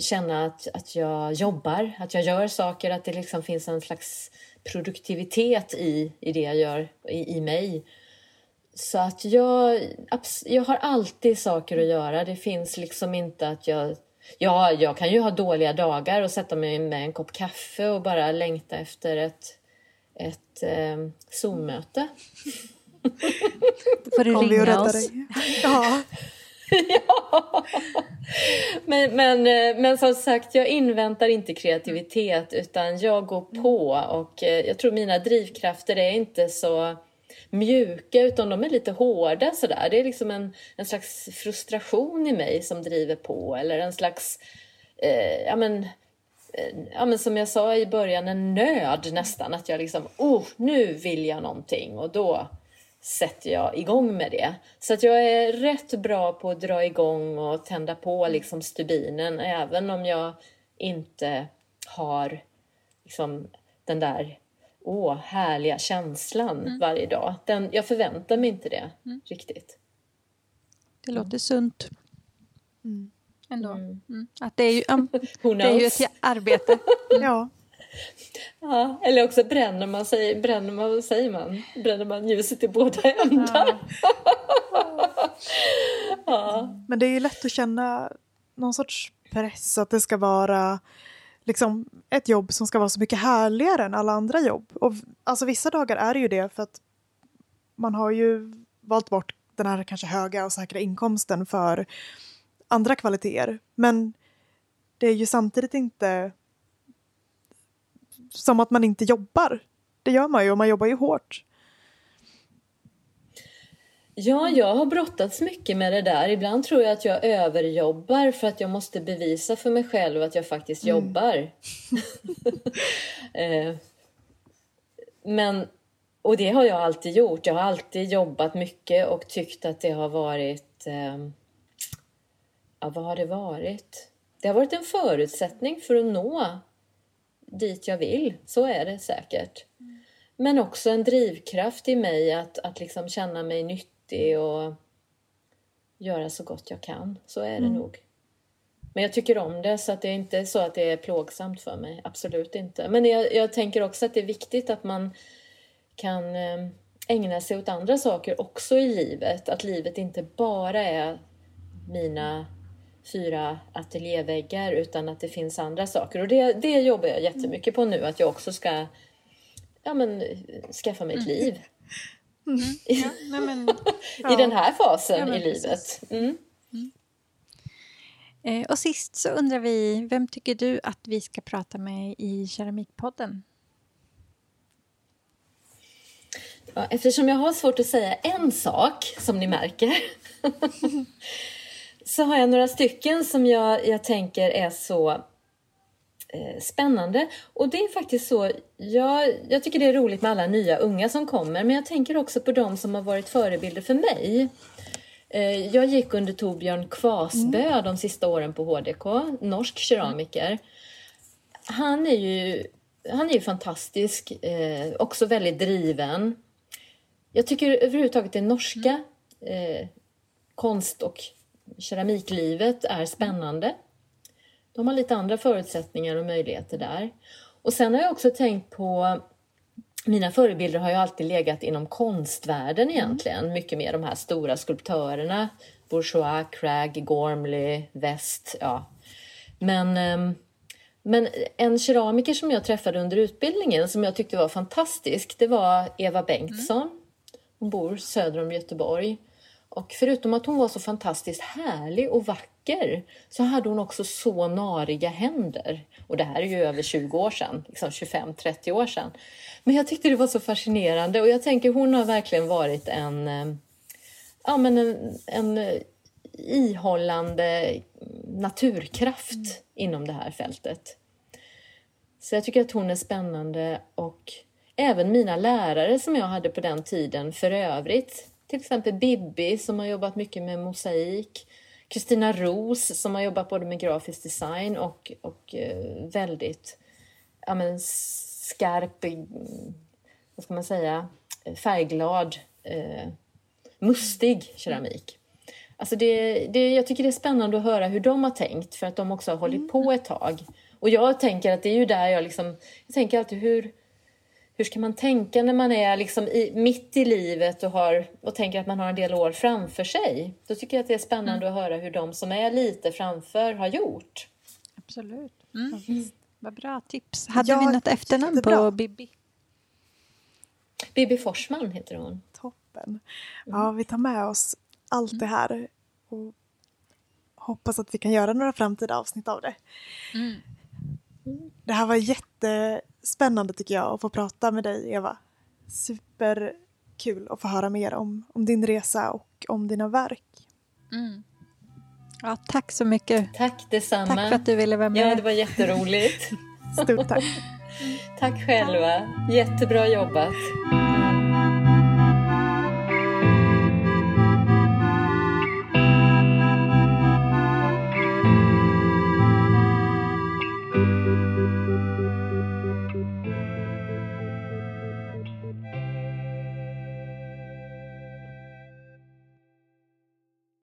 Speaker 3: känna att, att jag jobbar, att jag gör saker, att det liksom finns en slags produktivitet i, i det jag gör, i, i mig. Så att jag, jag har alltid saker att göra. Det finns liksom inte att jag Ja, jag kan ju ha dåliga dagar och sätta mig med en kopp kaffe och bara längta efter ett, ett eh, Zoom-möte.
Speaker 1: Då får du Kom ringa oss.
Speaker 2: Ja. <laughs>
Speaker 3: ja. Men, men, eh, men som sagt, jag inväntar inte kreativitet utan jag går på och eh, jag tror mina drivkrafter är inte så mjuka utan de är lite hårda sådär. Det är liksom en, en slags frustration i mig som driver på eller en slags, eh, ja men eh, ja, men som jag sa i början, en nöd nästan. Att jag liksom, oh, nu vill jag någonting och då sätter jag igång med det. Så att jag är rätt bra på att dra igång och tända på liksom stubinen även om jag inte har liksom den där åh, härliga känslan mm. varje dag. Den, jag förväntar mig inte det mm. riktigt.
Speaker 1: Det låter sunt.
Speaker 2: Mm.
Speaker 1: ändå. Mm. Mm. Att det är ju, um, <laughs>
Speaker 3: det
Speaker 1: är ju ett arbete. <laughs>
Speaker 2: ja.
Speaker 3: Ja, eller också bränner man, sig, bränner man, vad säger man? Bränner man ljuset i båda ändar. Ja.
Speaker 2: ja. Men det är ju lätt att känna någon sorts press att det ska vara liksom ett jobb som ska vara så mycket härligare än alla andra jobb. Och alltså vissa dagar är det ju det för att man har ju valt bort den här kanske höga och säkra inkomsten för andra kvaliteter. Men det är ju samtidigt inte som att man inte jobbar. Det gör man ju och man jobbar ju hårt.
Speaker 3: Ja, jag har brottats mycket med det där. Ibland tror jag att jag överjobbar för att jag måste bevisa för mig själv att jag faktiskt mm. jobbar. <laughs> Eh, men, och det har jag alltid gjort. Jag har alltid jobbat mycket och tyckt att det har varit... Eh, ja, vad har det varit? Det har varit en förutsättning för att nå dit jag vill. Så är det säkert. Men också en drivkraft i mig att, att liksom känna mig nyttig och göra så gott jag kan. Så är det mm. nog. Men jag tycker om det, så att det är inte så att det är plågsamt för mig. Absolut inte. Men jag, jag tänker också att det är viktigt att man kan eh, ägna sig åt andra saker också i livet. Att livet inte bara är mina fyra ateljéväggar utan att det finns andra saker. Och det, det jobbar jag jättemycket på nu, att jag också ska ja, men, skaffa mig ett mm. liv. Mm. Ja, <laughs> nej, men, ja. I den här fasen ja, i livet. Mm.
Speaker 1: mm. Eh, och sist så undrar vi, vem tycker du att vi ska prata med i Keramikpodden?
Speaker 3: Eftersom jag har svårt att säga en sak, som ni märker <laughs> så har jag några stycken som jag, jag tänker är så eh, spännande. Och det är faktiskt så, jag, jag tycker det är roligt med alla nya unga som kommer, men jag tänker också på de som har varit förebilder för mig. Eh, jag gick under Torbjörn Kvasbö mm. de sista åren på HDK, norsk keramiker. Han är ju, han är ju fantastisk, eh, också väldigt driven. Jag tycker överhuvudtaget det norska eh, konst och keramiklivet är spännande. De har lite andra förutsättningar och möjligheter där. Och sen har jag också tänkt på mina förebilder har ju alltid legat inom konstvärlden egentligen. Mm. Mycket mer de här stora skulptörerna. Bourgeois, Cragg, Gormley, West. Ja. Men, ehm, men en keramiker som jag träffade under utbildningen som jag tyckte var fantastisk, det var Eva Bengtsson. Mm. Hon bor söder om Göteborg. Och förutom att hon var så fantastiskt härlig och vacker så hade hon också så nariga händer. Och det här är ju över 20 år sedan, liksom 25-30 år sedan. Men jag tyckte det var så fascinerande och jag tänker hon har verkligen varit en, eh, ja, men en, en eh, ihållande naturkraft mm. inom det här fältet. Så jag tycker att hon är spännande och även mina lärare som jag hade på den tiden för övrigt till exempel Bibi som har jobbat mycket med mosaik. Kristina Ros som har jobbat både med grafisk design och, och eh, väldigt ja, men, skarp, vad ska man säga, färgglad, eh, mustig keramik. Alltså det, det, jag tycker det är spännande att höra hur de har tänkt för att de också har hållit på ett tag. Och jag tänker att det är ju där jag liksom, jag tänker alltid hur, hur ska man tänka när man är liksom i, mitt i livet och, har, och tänker att man har en del år framför sig? Då tycker jag att det är spännande mm. att höra hur de som är lite framför har gjort.
Speaker 1: Absolut. Mm. Mm. Vad bra tips. Hade ja, vi något efternamn på Bibi?
Speaker 3: Bibi Forsman heter hon.
Speaker 2: Toppen. Ja, vi tar med oss allt det här och hoppas att vi kan göra några framtida avsnitt av det. Mm. Det här var jättespännande tycker jag att få prata med dig Eva. Superkul att få höra mer om, om din resa och om dina verk. Mm.
Speaker 1: Ja, tack så mycket.
Speaker 3: Tack detsamma.
Speaker 1: Tack för att du ville vara med.
Speaker 3: Ja, det var jätteroligt. <laughs>
Speaker 2: Stort tack.
Speaker 3: tack själva. Jättebra jobbat.